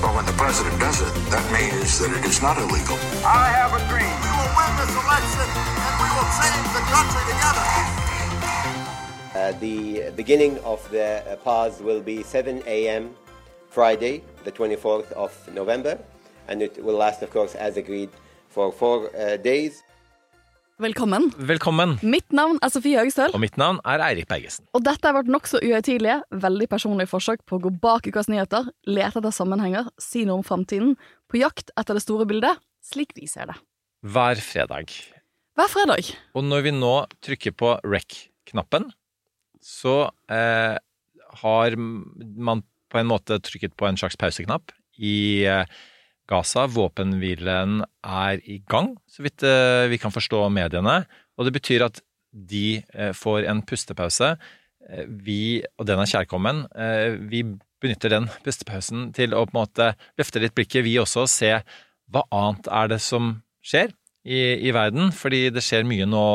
But when the president does it, that means that it is not illegal. I have a dream. We will win this election and we will change the country together. Uh, the beginning of the uh, pause will be 7 a.m. Friday, the 24th of November, and it will last, of course, as agreed, for four uh, days. Velkommen. Velkommen. Mitt navn er Sofie Høgestøl, Og mitt navn er Eirik Bergesen. og dette er vårt nokså uhøytidelige, veldig personlige forsøk på å gå bak ukas nyheter, lete etter sammenhenger, si noe om framtiden, på jakt etter det store bildet, slik vi ser det. Hver fredag. Hver fredag. Og når vi nå trykker på rec-knappen, så eh, har man på en måte trykket på en slags pauseknapp i eh, Gaza. Våpenhvilen er i gang, så vidt eh, vi kan forstå mediene. Og det betyr at de eh, får en pustepause. Eh, Vi, og den er kjærkommen, vi benytter den pustepausen til å på en måte løfte litt blikket, vi også, og se hva annet er det som skjer i, i verden. Fordi det skjer mye nå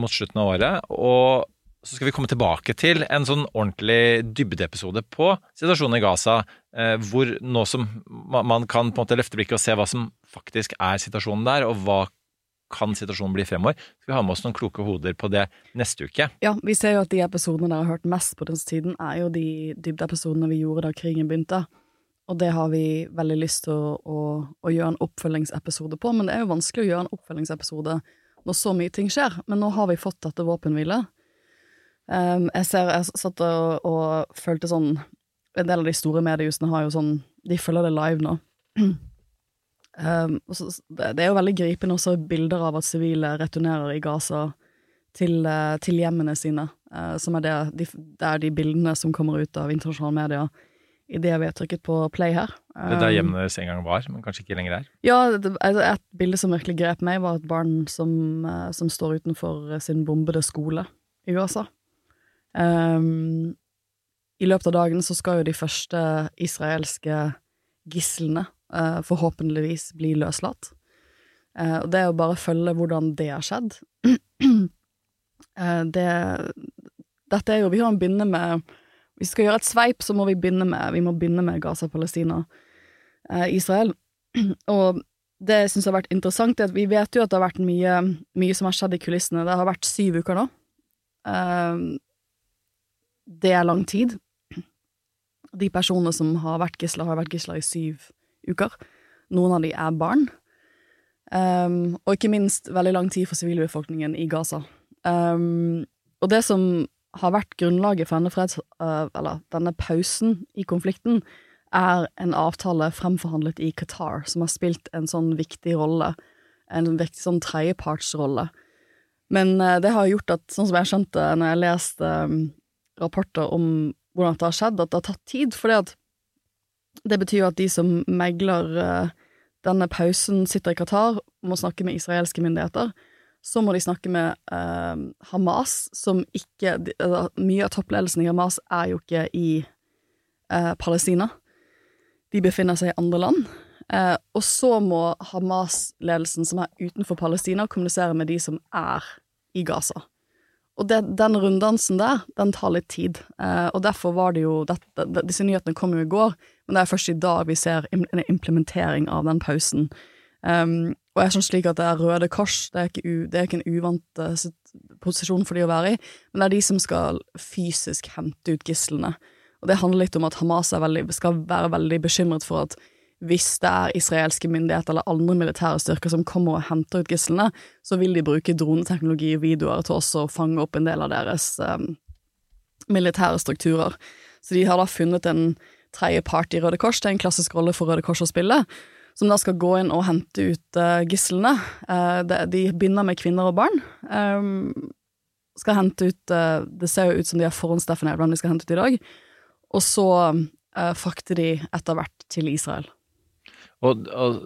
mot slutten av året. Og så skal vi komme tilbake til en sånn ordentlig dybdeepisode på situasjonen i Gaza, eh, hvor nå som man kan på en måte løfte blikket og se hva som faktisk er situasjonen der, og hva kan situasjonen bli fremover. Skal vi ha med oss noen kloke hoder på det neste uke. Ja, vi ser jo at de episodene dere har hørt mest på den tiden, er jo de dybdeepisodene vi gjorde da krigen begynte. Og det har vi veldig lyst til å, å, å gjøre en oppfølgingsepisode på, men det er jo vanskelig å gjøre en oppfølgingsepisode når så mye ting skjer. Men nå har vi fått dette våpenhvile. Um, jeg ser, jeg satt og, og følte sånn En del av de store mediehusene har jo sånn De følger det live nå. Um, så, det, det er jo veldig gripende også bilder av at sivile returnerer i Gaza til, eh, til hjemmene sine, Uh, som er det, de, det er de bildene som kommer ut av internasjonale medier idet vi har trykket på play her. Det der hjemmene hjemmet deres en gang var, men kanskje ikke lenger er. ja, det, altså, et bilde som virkelig grep meg, var et barn som, eh, som står utenfor sin bombede skole i Gaza. Um, I løpet av dagen så skal jo de første israelske gislene uh, forhåpentligvis bli løslatt. Uh, og det er jo bare å følge hvordan det har skjedd. uh, det Dette er jo Vi kan begynne med Hvis vi skal gjøre et sveip, så må vi begynne med Vi må begynne med Gaza-Palestina. Eh, Israel. Og det jeg syns har vært interessant, er at vi vet jo at det har vært mye, mye som har skjedd i kulissene. Det har vært syv uker nå. Eh, det er lang tid. De personene som har vært gisler, har vært gisler i syv uker. Noen av de er barn. Um, og ikke minst veldig lang tid for sivilbefolkningen i Gaza. Um, og det som har vært grunnlaget for denne, freds, uh, eller denne pausen i konflikten, er en avtale fremforhandlet i Qatar, som har spilt en sånn viktig rolle. En viktig sånn tredjepartsrolle. Men uh, det har gjort at, sånn som jeg skjønte når jeg leste um, rapporter om hvordan det har skjedd, at det har tatt tid, For det betyr jo at de som megler uh, denne pausen, sitter i Qatar, må snakke med israelske myndigheter. Så må de snakke med eh, Hamas, som ikke altså, Mye av toppledelsen i Hamas er jo ikke i eh, Palestina. De befinner seg i andre land. Eh, og så må Hamas-ledelsen, som er utenfor Palestina, kommunisere med de som er i Gaza. Og det, den runddansen der, den tar litt tid. Eh, og derfor var det jo det, det, Disse nyhetene kom jo i går, men det er først i dag vi ser en implementering av den pausen. Um, og jeg skjønner slik at det er Røde Kors, det er ikke, u, det er ikke en uvant uh, posisjon for de å være i, men det er de som skal fysisk hente ut gislene. Og det handler litt om at Hamas veldig, skal være veldig bekymret for at hvis det er israelske myndigheter eller andre militære styrker som kommer og henter ut gislene, så vil de bruke droneteknologi og videoer til også å fange opp en del av deres um, militære strukturer. Så de har da funnet en tredjepart i Røde Kors, det er en klassisk rolle for Røde Kors å spille, som da skal gå inn og hente ut uh, gislene. Uh, de, de binder med kvinner og barn. Um, skal hente ut uh, Det ser jo ut som de har forhåndsdefinert hvem de skal hente ut i dag. Og så frakter de etter hvert til Israel. Og, og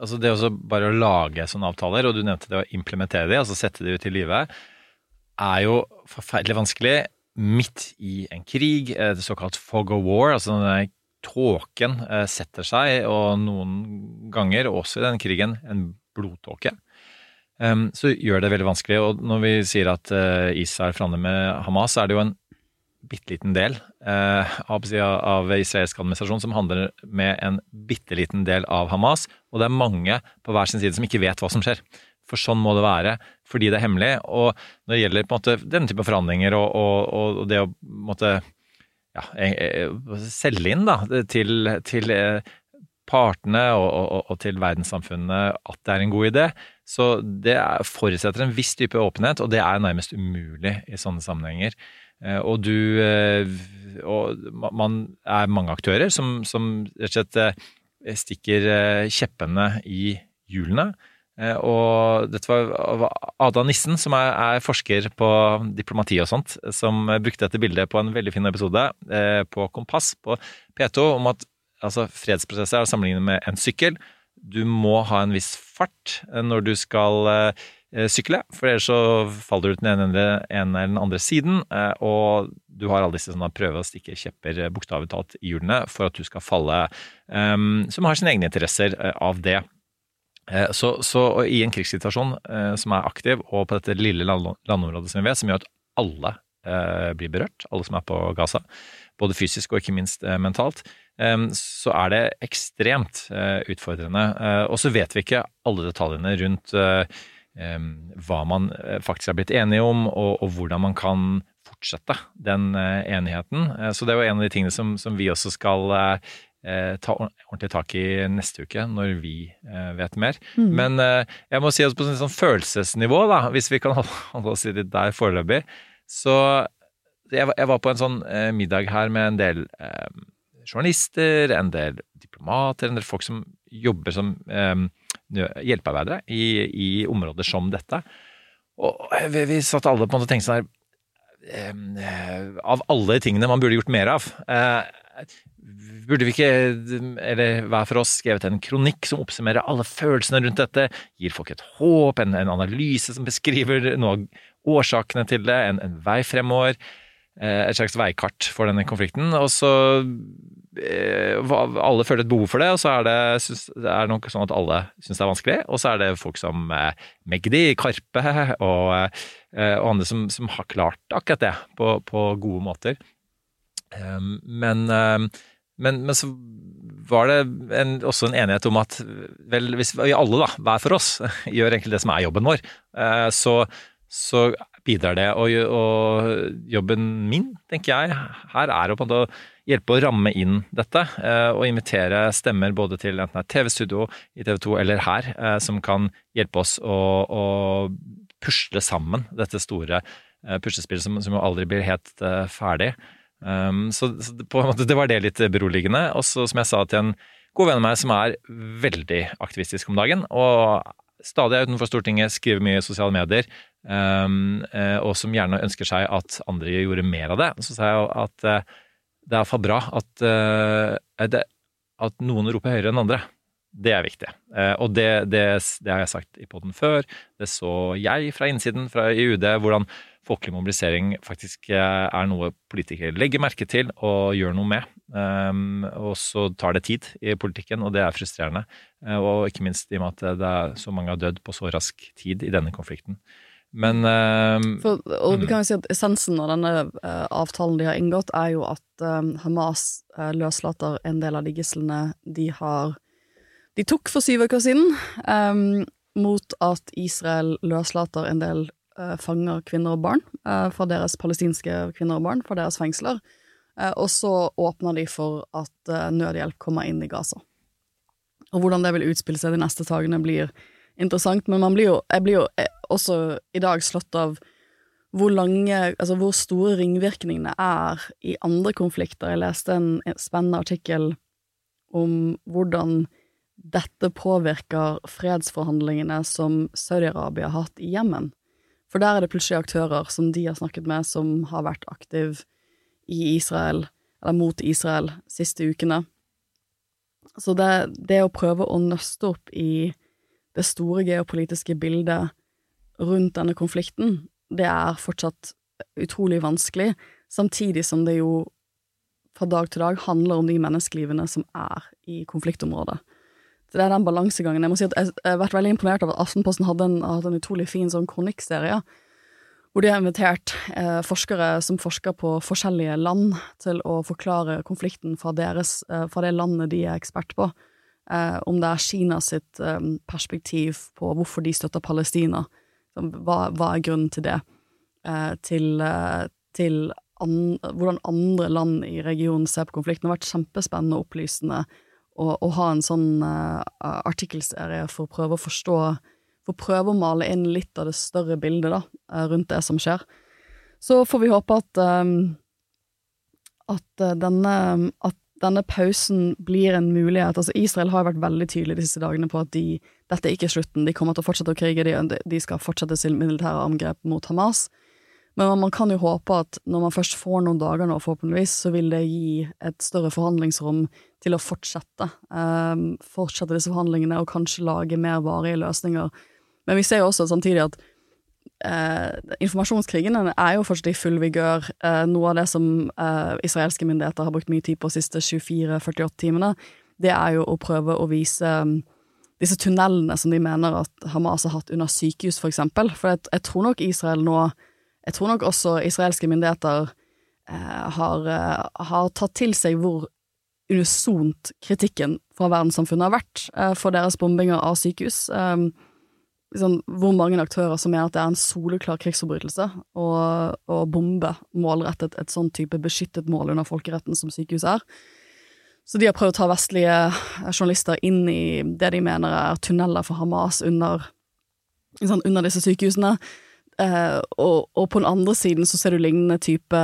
altså det også bare å lage sånne avtaler, og du nevnte det å implementere de, altså sette de ut i livet, er jo forferdelig vanskelig midt i en krig, det såkalt fog of war, altså denne tåken eh, setter seg, og noen ganger, også i den krigen, en blodtåke. Um, så gjør det veldig vanskelig. Og når vi sier at uh, Israel forhandler med Hamas, så er det jo en bitte liten del eh, av, av israelsk administrasjon som handler med en bitte liten del av Hamas, og det er mange på hver sin side som ikke vet hva som skjer. For sånn må det være, fordi det er hemmelig. Og når det gjelder på en måte denne type forhandlinger og, og, og det å måtte ja, selge inn da, til, til partene og, og, og, til verdenssamfunnet at det er en god idé. Så det forutsetter en viss type åpenhet, og det er nærmest umulig i sånne sammenhenger. Eh, og du Og man er mange aktører som, som rett og slett eh, stikker eh, kjeppene i hjulene. Og dette var Ada Nissen, som er, er, forsker på diplomati og sånt, som brukte dette bildet på en veldig fin episode på Kompass på P2 om at altså, fredsprosesser er å sammenligne med en sykkel. Du må ha en viss fart eh, når du skal eh, sykle, for ellers så faller du ut den ene eller, den andre siden. Eh, og du har alle disse som prøver å stikke kjepper eh, bokstavelig talt i hjulene for at du skal falle, eh, som har sine egne interesser eh, av det. Så, så i en krigssituasjon som er aktiv, og på dette lille landområdet som vi vet, som gjør at alle blir berørt, alle som er på Gaza, både fysisk og ikke minst mentalt, så er det ekstremt eh, utfordrende. Eh, og så vet vi ikke alle detaljene rundt eh, hva man faktisk er blitt enige om, og, og hvordan man kan fortsette den enigheten. Så det er jo en av de tingene som, som vi også skal ta ordentlig tak i neste uke, når vi vet mer. Mm. Men jeg må si oss på et sånn følelsesnivå, da, hvis vi kan holde oss litt der foreløpig, så jeg, jeg, var på en sånn middag her med en del journalister, en del diplomater, en del folk som jobber som eh, hjelpearbeidere i, i, områder som dette. Og vi, vi satt alle på en måte og tenkte sånn her eh, Av alle tingene man burde gjort mer av eh, Burde vi ikke, eller hver for oss, skrevet en kronikk som oppsummerer alle følelsene rundt dette, gir folk et håp, en, en analyse som beskriver noe av årsakene til det, en, en vei fremover? Eh, et slags veikart for denne konflikten. Og så eh, Alle føler et behov for det, og så er det, synes, det er nok sånn at alle syns det er vanskelig. Og så er det folk som eh, Magdi, Karpe og, og andre som, som, har klart akkurat det på, på gode måter. Men, men, men, så var det en, også en enighet om at vel, hvis vi alle, da, hver for oss, gjør egentlig det som er jobben vår, så, så bidrar det. Og, og, jobben min, tenker jeg, her er å hjelpe å ramme inn dette. Eh, og invitere stemmer både til enten et TV-studio i TV 2 eller her, eh, som kan hjelpe oss å, å pusle sammen dette store eh, puslespillet som, som aldri blir helt ferdig. Um, så, på en måte det var det litt beroligende. Og så, som jeg sa til en god venn av meg som er veldig aktivistisk om dagen, og stadig er utenfor Stortinget, skriver mye i sosiale medier, um, og som gjerne ønsker seg at andre gjorde mer av det. Så sa jeg at uh, det er iallfall bra at, det, at, noen roper høyere enn andre. Det er viktig. Og det, det, det, har jeg sagt i poden før. Det så jeg fra innsiden fra i UD, hvordan folkelig mobilisering faktisk er noe politikere legger merke til og gjør noe med. Um, og så tar det tid i politikken, og det er frustrerende. Uh, og ikke minst i og med at det er så mange har dødd på så rask tid i denne konflikten. Men uh, For, Og vi mm. kan jo si at essensen av denne uh, avtalen de har inngått, er jo at Hamas løslater en del av de gislene de har De tok for syv uker siden, um, mot at Israel løslater en del fanger, kvinner og barn, fra deres palestinske kvinner og barn, fra deres fengsler. eh, og så åpner de for at eh, nødhjelp kommer inn i Gaza. Og hvordan det vil utspille seg de neste dagene, blir interessant, men man blir jo, jeg blir jo eh, også i dag slått av hvor lange, altså hvor store ringvirkningene er i andre konflikter. Jeg leste en spennende artikkel om hvordan dette påvirker fredsforhandlingene som Saudi-Arabia har hatt i Jemen. For der er det plutselig aktører som de har snakket med, som har vært aktiv i Israel, eller mot Israel, siste ukene. Så det, det å prøve å nøste opp i det store geopolitiske bildet rundt denne konflikten, det er fortsatt utrolig vanskelig, samtidig som det jo fra dag til dag handler om de menneskelivene som er i konfliktområdet. Det er den balansegangen. Jeg må si at jeg har vært veldig imponert av at Aftenposten hadde en, hadde en utrolig fin sånn kronikkserie, hvor de har invitert eh, forskere som forsker på forskjellige land, til å forklare konflikten fra, deres, eh, fra det landet de er ekspert på. Eh, om det er Kina sitt eh, perspektiv på hvorfor de støtter Palestina. Hva, hva er grunnen til det? Eh, til, eh, til an, hvordan andre land i regionen ser på konflikten. Det har vært kjempespennende og opplysende å, å ha en sånn uh, artikkelserie for å prøve å forstå For å prøve å male inn litt av det større bildet da, rundt det som skjer. Så får vi håpe at um, at denne, at denne pausen blir en mulighet. Altså Israel har vært veldig tydelig disse dagene på at de, dette er ikke slutten. De kommer til å fortsette å krige, de, de skal fortsette sin militære angrep mot Hamas. Men man kan jo håpe at når man først får noen dager nå, forhåpentligvis, så vil det gi et større forhandlingsrom til å fortsette. Um, fortsette disse forhandlingene og kanskje lage mer varige løsninger. Men vi ser jo også samtidig at uh, informasjonskrigen er jo fortsatt i full vigør. Uh, noe av det som uh, israelske myndigheter har brukt mye tid på de siste 24-48 timene, det er jo å prøve å vise um, disse tunnelene som de mener at Hamas har hatt under sykehus, for eksempel. For jeg, jeg tror nok Israel nå Jeg tror nok også israelske myndigheter har, har, tatt til seg hvor unisont kritikken fra verdenssamfunnet har vært eh, for deres bombinger av sykehus. Liksom, hvor mange aktører som mener at det er en soleklar krigsforbrytelse å, bombe målrettet et sånn type beskyttet mål under folkeretten som sykehus er. Så de har prøvd å ta vestlige journalister inn i det de mener er tunneler for Hamas under, liksom, under disse sykehusene. Eh, og, på den andre siden så ser du lignende type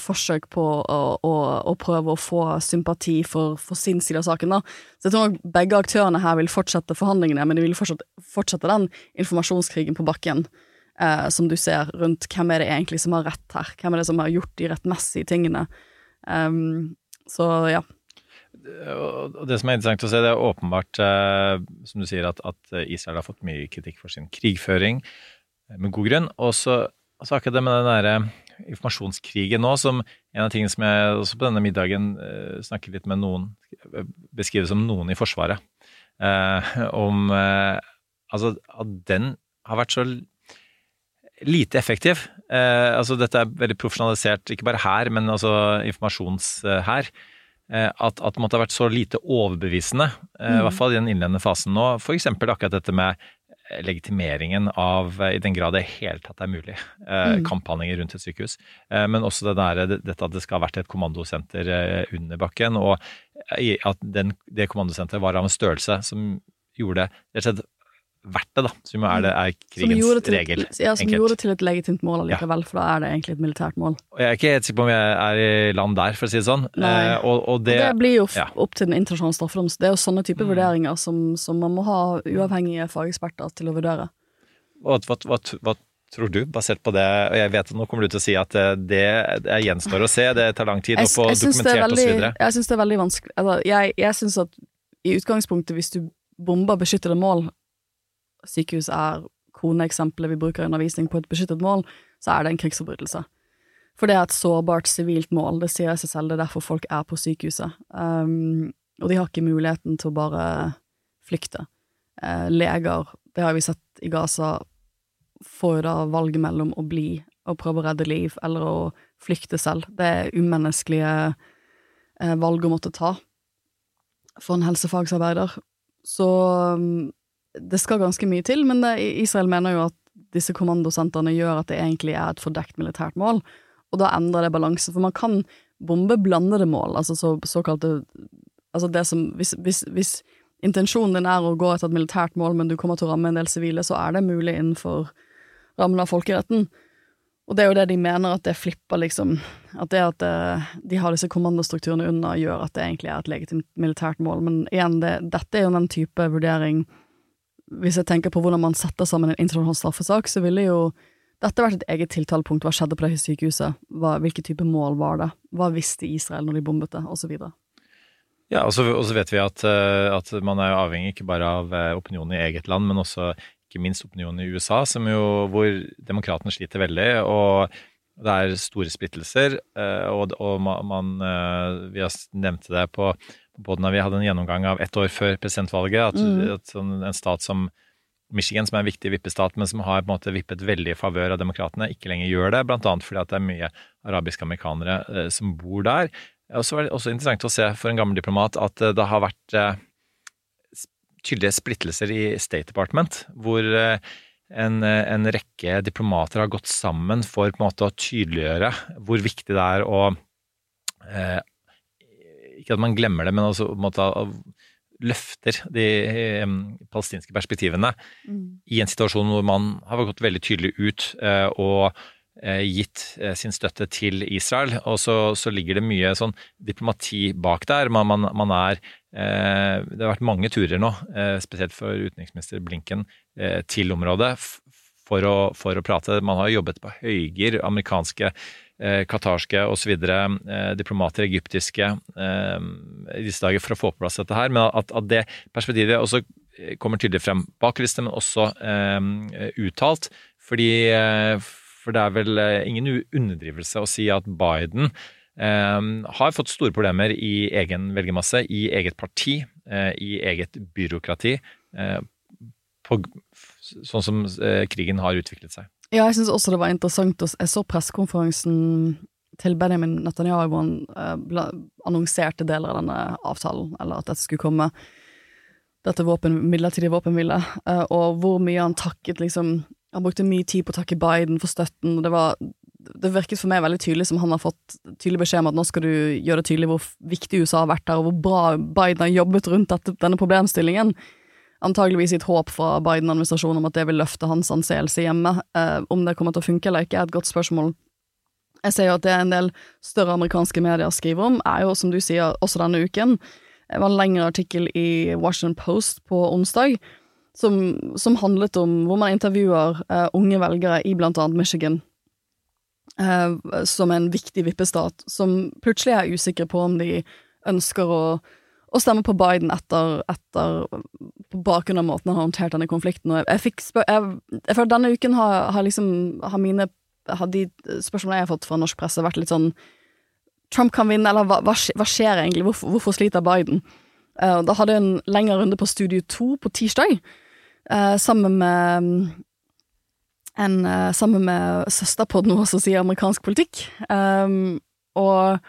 forsøk på å, å, å prøve å få sympati for, for, sin side av saken. da. Så jeg tror nok begge aktørene her vil fortsette forhandlingene, men de vil fortsette, fortsette den informasjonskrigen på bakken. Eh, som du ser rundt hvem er det egentlig som har rett her, hvem er det som har gjort de rettmessige tingene. Um, så ja. Og det som er interessant å se, det er åpenbart, eh, som du sier, at, at Israel har fått mye kritikk for sin krigføring med god grunn. Og så akkurat det med den derre informasjonskrigen nå, som en av tingene som jeg også på denne middagen eh, snakker litt med noen Beskriver som noen i Forsvaret. Eh, om eh, Altså at den har vært så lite effektiv. Eh, altså dette er veldig profesjonalisert, ikke bare her, men altså informasjonshær. Eh, at, at det måtte ha vært så lite overbevisende, mm. i hvert fall i den innledende fasen nå. F.eks. akkurat dette med legitimeringen av, i den grad det i hele tatt er mulig, eh, mm. kamphandlinger rundt et sykehus. Eh, men også det der, dette at det skal ha vært et kommandosenter eh, under bakken, og at den, det kommandosenteret var av en størrelse som gjorde det rett og slett verdt det, da. Som er, det, er krigens regel. Ja, som enkelt. gjorde det til et legitimt mål allikevel, for da er det egentlig et militært mål. Og Jeg er ikke helt sikker på om jeg er i land der, for å si det sånn. Eh, og, og, det, og, det, blir jo ja. opp til den internasjonale straffedomstolen. Det er jo sånne type mm. vurderinger som, som, man må ha uavhengige fageksperter til å vurdere. hva, hva, hva tror du, basert på det? Og jeg vet at nå kommer du til å si at eh, det, det gjenstår å se, det tar lang tid å få dokumentert osv. Jeg syns det er veldig vanskelig altså, Jeg, jeg syns at i utgangspunktet, hvis du bomber beskyttede mål, sykehus er koneeksempelet vi bruker i undervisning på et beskyttet mål, så er det en krigsforbrytelse. For det er et sårbart sivilt mål, det sier seg selv, det er derfor folk er på sykehuset. Um, og de har ikke muligheten til å bare flykte. Uh, leger, det har vi sett i Gaza, får jo da valget mellom å bli og prøve å redde liv, eller å flykte selv. Det er umenneskelige uh, valg å måtte ta for en helsefagsarbeider. Så um, det skal ganske mye til, men det, Israel mener jo at disse kommandosentrene gjør at det egentlig er et fordekt militært mål, og da endrer det balansen. For man kan bombe blandede mål, altså så, såkalte Altså det som hvis, hvis, hvis intensjonen din er å gå etter et militært mål, men du kommer til å ramme en del sivile, så er det mulig innenfor rammen av folkeretten. Og det er jo det de mener, at det flipper, liksom. At det at eh, de har disse kommandostrukturene under, gjør at det egentlig er et legitimt militært mål. Men igjen, det, dette er jo den type vurdering Hvis jeg tenker på hvordan man setter sammen en internasjonal straffesak, så ville jo dette vært et eget tiltalepunkt. Hva skjedde på det sykehuset? Hva, hvilke type mål var det? Hva visste Israel når de bombet det? Videre. Ja, og så vet vi at, eh, at man er avhengig ikke bare av eh, opinionen i eget land, men også ikke minst opinionen i USA, jo, hvor demokratene sliter veldig. og det er store splittelser, eh, og, og man, Vi har nevnt det på både når vi hadde en gjennomgang av ett år før presidentvalget, at, Mm. at sånn, en stat som Michigan, som er en viktig vippestat, men som har på en måte vippet veldig i favør av demokratene, ikke lenger gjør det, blant annet fordi at det er mye arabiske amerikanere eh, som bor der. Og så var det også interessant å se for en gammel diplomat at eh, det har vært eh, tydelige splittelser i State Department, hvor eh, en, eh, en rekke diplomater har gått sammen for på en måte å tydeliggjøre hvor viktig det er å eh, Ikke at man glemmer det, men altså på en måte løfter de eh, palestinske perspektivene i en situasjon hvor man har gått veldig tydelig ut eh, og eh, gitt eh, sin støtte til Israel. Og så, så ligger det mye sånn diplomati bak der. Man, man, man er eh, Det har vært mange turer nå, eh, spesielt for utenriksminister Blinken, til området for å, for å prate. Man har jobbet på høygir, amerikanske, eh, qatarske osv. Eh, diplomater, egyptiske, eh, i disse dager for å få på plass dette her. Men at, at det perspektivet også eh, kommer tydelig frem bak listen, men også eh, uttalt. Fordi eh, For det er vel eh, ingen underdrivelse å si at Biden har fått store problemer i egen velgermasse, i eget parti, i eget byråkrati. På, sånn som krigen har utviklet seg. Ja, jeg syns også det var interessant Jeg så pressekonferansen til Benjamin Netanyahu hvor han eh, annonserte deler av denne avtalen, eller at dette skulle komme. Dette våpen, midlertidige våpenhvile, eh, og hvor mye han takket liksom Han brukte mye tid på å takke Biden for støtten, og det var det virket for meg veldig tydelig som han har fått tydelig beskjed om at nå skal du gjøre det tydelig hvor viktig USA har vært der, og hvor bra Biden har jobbet rundt dette, denne problemstillingen antageligvis i et håp fra Biden-administrasjonen om at det vil løfte hans anseelse hjemme. Eh, om det kommer til å funke eller ikke, er et godt spørsmål. Jeg ser jo at det en del større amerikanske medier skriver om, er jo, som du sier, også denne uken. Det var en lengre artikkel i Washington Post på onsdag som, som handlet om hvor man intervjuer eh, unge velgere i blant annet Michigan. eh, som en viktig vippestat, som plutselig er usikre på om de ønsker å å stemme på Biden etter, etter på bakgrunn av måten han har håndtert denne konflikten. Og jeg, jeg fikk jeg, jeg føler denne uken har, har liksom har mine har de spørsmålene jeg har fått fra norsk presse, vært litt sånn Trump kan vinne, eller hva, hva, hva skjer egentlig? Hvorfor, hvorfor sliter Biden? Uh, da hadde jeg en lengre runde på Studio 2 på tirsdag, uh, sammen med en, uh, sammen med søsterpodden vår som sier amerikansk politikk. Um, og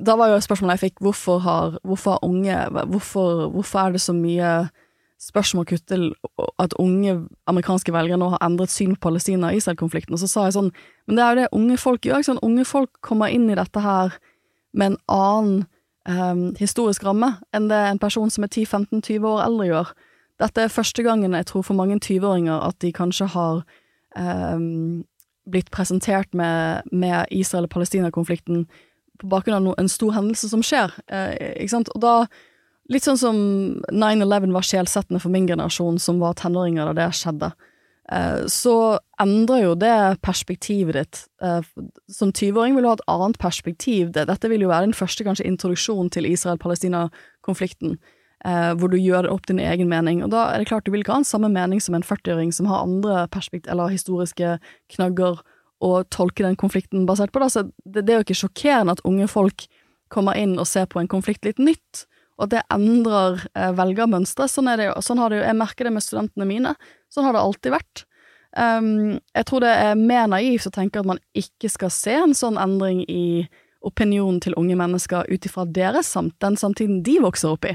da var jo spørsmålet jeg fikk, hvorfor har, hvorfor har unge hvorfor, hvorfor er det så mye spørsmål knyttet til at unge amerikanske velgere nå har endret syn på Palestina og så sa jeg sånn, men det er jo det unge folk gjør. Sant? Unge folk kommer inn i dette her med en annen um, historisk ramme enn det en person som er 10-15-20 år eldre gjør. Dette er første gangen jeg tror for mange 20-åringer at de kanskje har um, blitt presentert med, med Israel- og Palestina-konflikten på bakgrunn av no, en stor hendelse som skjer. Eh, ikke sant? Og da, litt sånn som 9-11 var sjelsettende for min generasjon, som var tenåringer da det skjedde, eh, så endrer jo det perspektivet ditt. Eh, som 20-åring vil du ha et annet perspektiv. Det, dette vil jo være din første kanskje introduksjon til Israel-Palestina-konflikten. Eh, hvor du gjør opp din egen mening. Og da er det klart du vil ikke ha en samme mening som en 40-åring som har andre perspekt eller historiske knagger å tolke den konflikten basert på. Da. Så det, det er jo ikke sjokkerende at unge folk kommer inn og ser på en konflikt litt nytt, og at det endrer eh, velgermønstre. Sånn er det jo. Sånn har det jo. Jeg merker det med studentene mine. Sånn har det alltid vært. Um, jeg tror det er mer naivt å tenke at man ikke skal se en sånn endring i opinionen til unge mennesker ut ifra deres samt, den samtiden de vokser opp i.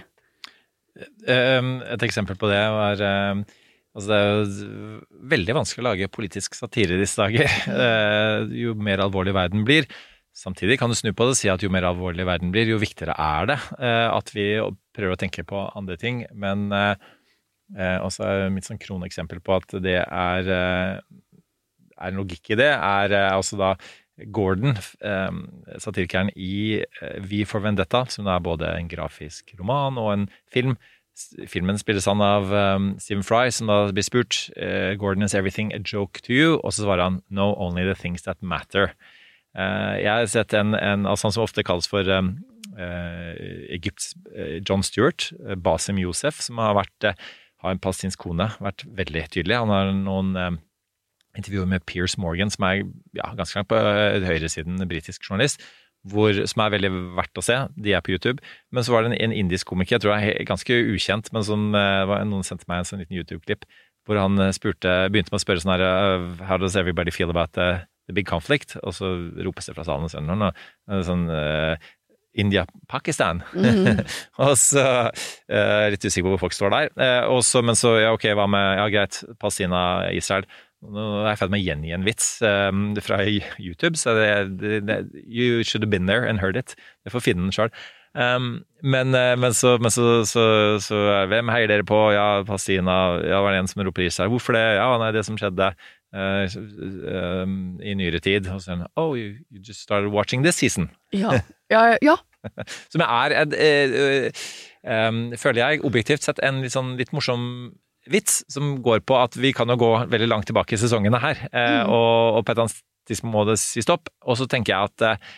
Eh, Et eksempel på det var eh, Altså det er jo veldig vanskelig å lage politisk satire disse dager, eh, jo mer alvorlig verden blir. Samtidig kan du snu på det og si at jo mer alvorlig verden blir, jo viktigere er det eh, at vi prøver å tenke på andre ting. Men eh, også mitt sånn kroneksempel på at det er, er en logikk i det, er altså da Gordon, satirikeren i Vi for Vendetta, som er både en grafisk roman og en film. Filmen spilles han av um, Stephen Fry, som da blir spurt uh, Gordon is everything a joke to you? Og så svarer han no, only the things that matter. Uh, jeg har sett en, en altså han som ofte kalles for um, uh, Egypts John Stewart, Basim Youssef, som har vært har en palestinsk kone, vært veldig tydelig. Han har noen eh, intervjuer med Piers Morgan, som er ja, ganske langt på høyresiden, britisk journalist, hvor, som er veldig verdt å se. De er på YouTube. Men så var det en, en indisk komiker, jeg tror jeg er ganske ukjent, men som eh, var, noen sendte meg en sånn liten YouTube-klipp, hvor han eh, spurte, begynte med å spørre sånn her eh, How does everybody feel about the, the big conflict? Og så ropes det fra salen sånn, sånn, India-Pakistan. Mhm. og så eh, Litt usikker på hvor folk står der. Eh, og men så, ja ok, hva med Ja, greit, Palestina-Israel. Nå er jeg i ferd med å gjengi en vits um, fra YouTube, så det, det, det You should have been there and heard it. Jeg får finne den sjøl. Um, men, eh, men, så, men så, så, så Hvem heier dere på? Ja, Pastina. Ja, var det en som roper i seg? Hvorfor det? Ja, nei, det som skjedde uh, um, i nyere tid. Og så Oh, you, you just started watching this season. Ja. ja, ja. Som er, er, er, er føler jeg, objektivt sett en litt, sånn, litt morsom vits, som går på at vi kan jo gå veldig langt tilbake i sesongene her, eh, Mm. og, og på et eller annet tidspunkt må det si stopp. Og så tenker jeg at eh,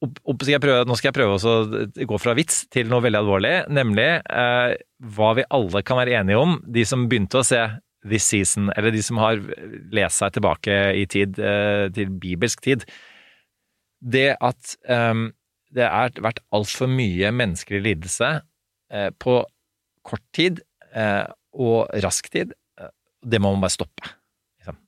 skal jeg prøve, nå skal jeg prøve også å gå fra vits til noe veldig alvorlig, nemlig eh, hva vi alle kan være enige om, de som begynte å se This Season, eller de som har lest seg tilbake i tid, eh, til bibelsk tid. Det at eh, det har vært altfor mye menneskelig lidelse eh, på kort tid eh, og rask tid, eh, det må man bare stoppe. Liksom.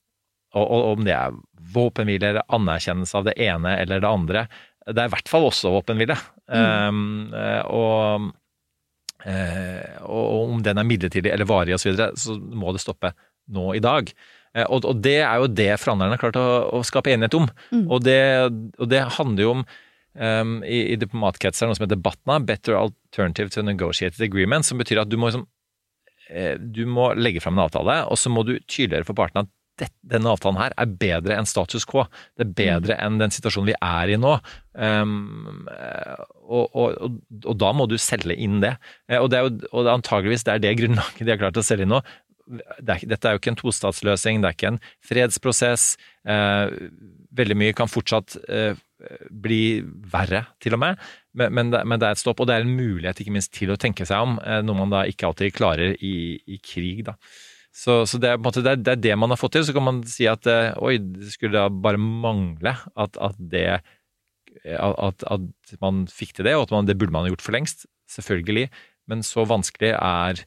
Og, og om det er våpenhvile eller anerkjennelse av det ene eller det andre, det er i hvert fall også våpenhvile. Um, eh, og, og om den er midlertidig eller varig osv., så, videre, så må det stoppe nå i dag. Og, og det er jo det forhandlerne har klart å, å skape enighet om. Mm. Og, det, og det handler jo om um, i, i diplomatkretser noe som heter BATNA, Better Alternative to Negotiated Agreement, som betyr at du må, liksom, du må legge fram en avtale, og så må du tydeligere for partene at denne avtalen her er bedre enn status quo. Det er bedre enn den situasjonen vi er i nå. Um, eh, og, og, og, da må du selge inn det. Eh, Og, det er jo, og det antageligvis det er det grunnlaget de har klart å selge inn nå. Det er, dette er jo ikke en tostatsløsning, det er ikke en fredsprosess. Eh, veldig mye kan fortsatt eh, bli verre, til og med, men, men, det, men det er et stopp. Og det er en mulighet ikke minst til å tenke seg om, eh, noe man da ikke alltid klarer i, i krig. da. Så, så det, er, måte, det, er, det er det man har fått til. Så kan man si at eh, oi, det skulle da bare mangle at, at det at, at man fikk til det, og at man, det burde man ha gjort for lengst. Selvfølgelig. Men så vanskelig er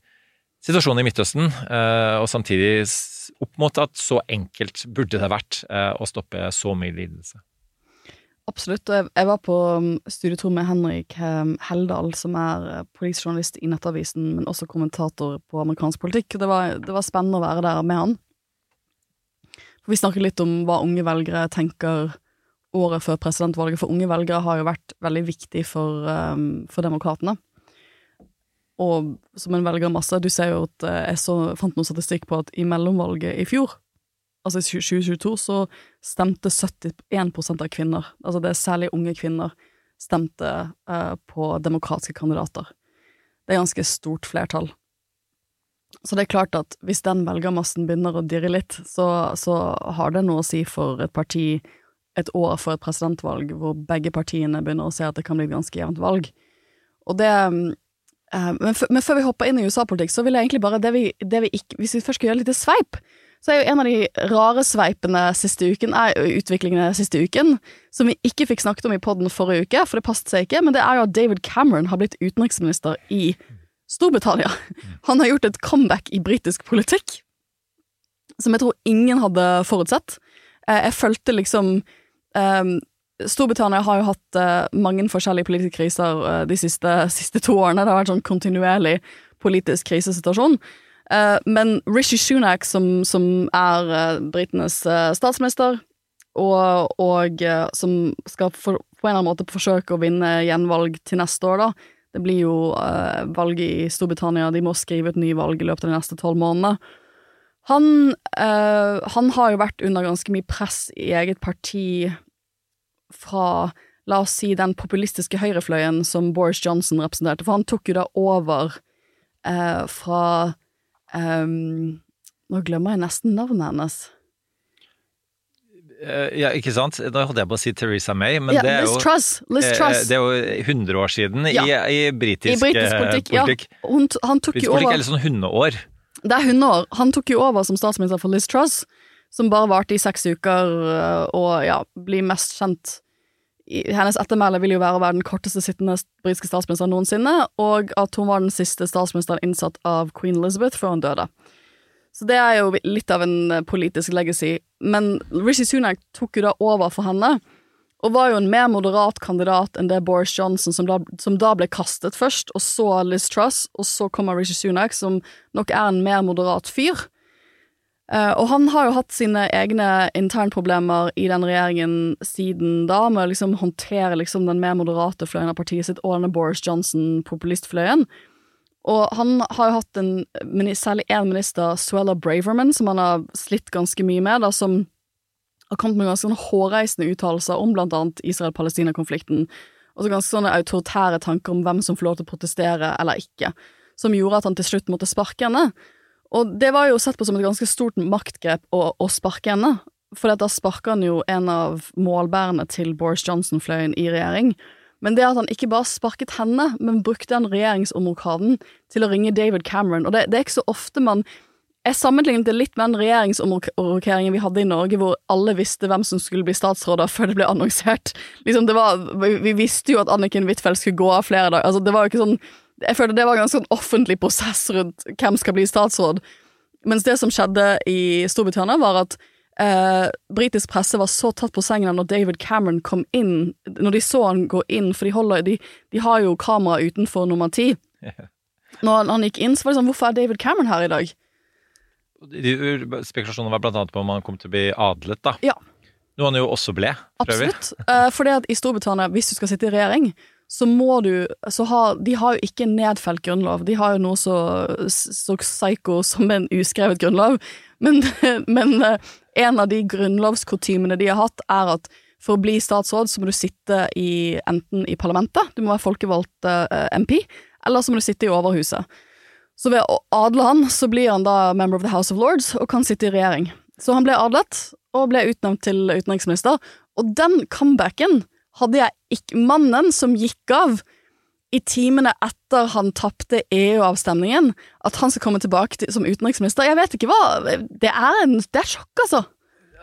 situasjonen i Midtøsten, eh, og samtidig opp mot at så enkelt burde det vært eh, å stoppe så mye lidelse. Absolutt. og Jeg, var på um, studietur med Henrik um, Heldal, som er uh, politisk journalist i Nettavisen, men også kommentator på amerikansk politikk. Det var, det var spennende å være der med han. For Vi snakket litt om hva unge velgere tenker året før presidentvalget, for unge velgere har jo vært veldig viktig for, um, for demokratene. Og som en velgermasse, du ser jo at uh, jeg så, fant noe statistikk på at i mellomvalget i fjor, altså i 2022, så stemte 71% av kvinner, altså det er særlig unge kvinner, stemte uh, på demokratiske kandidater. Det er ganske stort flertall. Så det er klart at hvis den velgermassen begynner å dirre litt, så, så har det noe å si for et parti et år før et presidentvalg, hvor begge partiene begynner å se at det kan bli et ganske jevnt valg. Og det eh, men, før vi hopper inn i USA-politikk, så vil jeg egentlig bare det vi, det vi ikke, Hvis vi først skal gjøre litt sveip, så er jo en av de rare sveipene siste uken er utviklingene siste uken, som vi ikke fikk snakket om i podden forrige uke, for det passet seg ikke, men det er jo at David Cameron har blitt utenriksminister i Storbritannia. Han har gjort et comeback i britisk politikk, som jeg tror ingen hadde forutsett. Eh, Jeg fulgte liksom um, Storbritannia har jo hatt uh, mange forskjellige politiske kriser uh, de siste, siste to årene. Det har vært sånn kontinuerlig politisk krisesituasjon. Eh, men Rishi Sunak, som, som er uh, britenes eh, statsminister, og, og eh, som skal for, på en eller annen måte forsøke å vinne gjenvalg til neste år, da. Det blir jo eh, valg i Storbritannia, de må skrive et ny valg i løpet av de neste tolv månedene. Han, eh, han har jo vært under ganske mye press i eget parti fra, la oss si, den populistiske høyrefløyen som Boris Johnson representerte, for han tok jo da over eh, fra ehm, Nå glemmer jeg nesten navnet hennes. Eh, Ja, ikke sant? Nå holdt jeg på å si Theresa May, men Ja, det er jo Truss. Liz eh, Truss. Det er jo 100 år siden Ja. i, i britisk, britisk eh, politikk, politikk. ja. Hun, han tok Britisk jo politikk over er litt sånn hundeår. Det er hundeår. Han tok jo over som statsminister for Liz Truss, som bare varte i seks uker, og ja, blir mest kjent Hennes ettermæle vil jo være å være den korteste sittende britiske statsministeren noensinne, og at hun var den siste statsministeren innsatt av queen Elizabeth før hun døde. Så det er jo litt av en eh, politisk legacy. Men Rishi Sunak tok jo da over for henne, og var jo en mer moderat kandidat enn det Boris Johnson, som da, som da ble kastet først, og så Liz Truss, og så kommer Rishi Sunak, som nok er en mer moderat fyr. Eh, og han har jo hatt sine egne internproblemer i den regjeringen siden da, med å liksom håndtere liksom den mer moderate fløyen av partiet sitt og denne Boris Johnson-populistfløyen. Og han har jo hatt en, særlig én minister, Suella Braverman, som han har slitt ganske mye med, da, som har kommet med ganske hårreisende uttalelser om blant annet Israel-Palestina-konflikten, og så ganske sånne autoritære tanker om hvem som får lov til å protestere eller ikke, som gjorde at han til slutt måtte sparke henne. Og det var jo sett på som et ganske stort maktgrep å, å sparke henne, for da sparker han jo en av målbærerne til Boris Johnson-fløyen i regjering. Men det at han ikke bare sparket henne, men brukte den regjeringsomrokaden til å ringe David Cameron, og det, det er ikke så ofte man jeg sammenlignet det litt med den regjeringsomrokeringen vi hadde i Norge, hvor alle visste hvem som skulle bli statsråder før det ble annonsert. Liksom det var, vi, vi visste jo at Anniken Huitfeldt skulle gå av flere dager. Altså, det var jo ikke sånn Jeg følte det var en ganske sånn offentlig prosess rundt hvem skal bli statsråd. Mens det som skjedde i Storbritannia, var at eh, britisk presse var så tatt på sengen når David Cameron kom inn, når de så han gå inn, for de, holder, de, de har jo kamera utenfor nummer ti. Når han, han gikk inn, så var det sånn Hvorfor er David Cameron her i dag? Spekulasjonene Spekulasjonen var blant annet på om han kom til å bli adlet, da. Ja. Noe han jo også ble. Absolutt. Uh, for det at i Storbritannia, hvis du skal sitte i regjering, så må du så har, De har jo ikke en nedfelt grunnlov. De har jo noe så, så psycho som en uskrevet grunnlov. Men, men eh, en av de grunnlovskutymene de har hatt, er at for å bli statsråd så må du sitte i, enten i parlamentet, du må være folkevalgt eh, MP, eller så må du sitte i overhuset. Så ved å adle han, så blir han da member of the House of Lords og kan sitte i regjering. Så han ble adlet, og ble utnevnt til utenriksminister. Og den comebacken hadde jeg ikke Mannen som gikk av i timene etter han tapte EU-avstemningen, at han skal komme tilbake til, som utenriksminister Jeg vet ikke hva Det er en Det er sjokk, altså.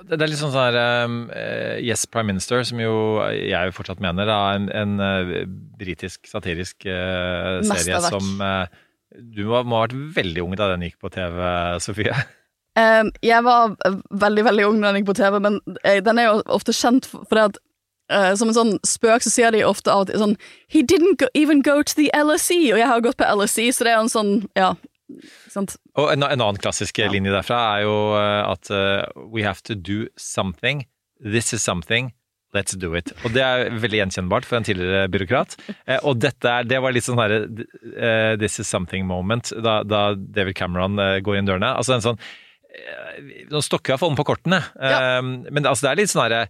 Det er litt sånn sånn her um, eh, Yes Prime Minister, som jo jeg jo fortsatt mener er en, en eh, britisk satirisk uh, serie som uh, Du må, må ha vært veldig ung da den gikk på TV, Sofie. Eh, jeg var veldig, veldig ung da den gikk på TV, men den er jo ofte kjent for det at eh, som en sånn spøk så sier de ofte av og til sånn He didn't go, even go to the LSE, og jeg har gått på LSE, så det er jo en sånn, ja sant? Og en, en annen klassisk linje derfra er jo eh, at uh, We have to do something. This is something. Let's do it. Og det er veldig gjenkjennbart for en tidligere byråkrat. Eh, og dette er, det var litt sånn herre uh, This is something moment, da, da David Cameron uh, går inn dørene. Altså en sånn Nå stokker jeg for på kortene, eh, men altså det er litt sånn herre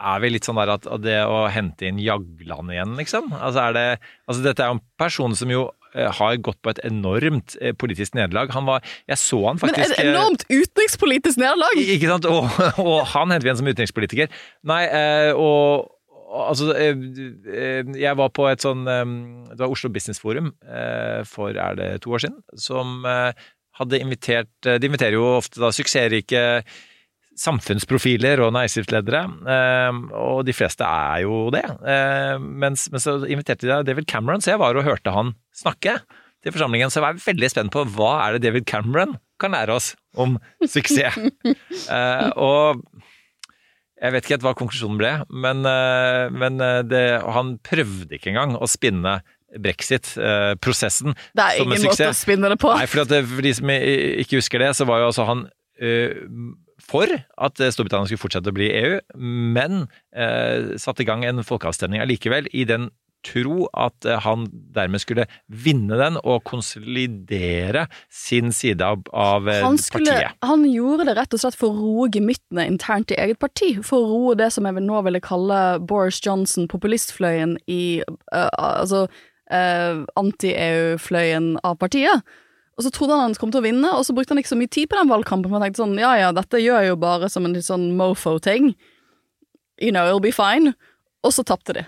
er vi litt sånn der at det å hente inn Jagland igjen, liksom? Altså er det, altså dette er jo en person som jo eh, har gått på et enormt eh, politisk nederlag. Han var Jeg så han faktisk Men et enormt utenrikspolitisk nederlag! eh, Ikke sant? Og, og han henter vi igjen som utenrikspolitiker. Nei, eh, og Altså, eh, eh, jeg var på et sånn eh, Det var Oslo Business Forum eh, for er det to år siden, som eh, hadde invitert eh, De inviterer jo ofte da suksessrike samfunnsprofiler og næringslivsledere, eh, og de fleste er jo det. Eh, men så inviterte de David Cameron, så jeg var og hørte han snakke til forsamlingen, så jeg var veldig spent på hva er det David Cameron kan lære oss om suksess. Eh, og jeg vet ikke helt hva konklusjonen ble, men, eh, men eh, det, han prøvde ikke engang å spinne brexit-prosessen Det er ingen måte å spinne det på. Nei, for, de som ikke husker det, så var jo altså han for at eh, Storbritannia skulle fortsette å bli EU, men eh, satte i gang en folkeavstemning allikevel, i den tro at eh, han dermed skulle vinne den og konsolidere sin side av, av eh, Han, skulle, partiet. han gjorde det rett og slett for å roe gemyttene internt i eget parti. For å roe det som jeg vil nå ville kalle Boris Johnson, populistfløyen i uh, Altså uh, anti-EU-fløyen av partiet. Og så trodde han han kom til å vinne, og så brukte han ikke så mye tid på den valgkampen. For han tenkte sånn, ja ja, dette gjør jeg jo bare som en sånn mofo-ting. You know, it'll be fine. Og så tapte de.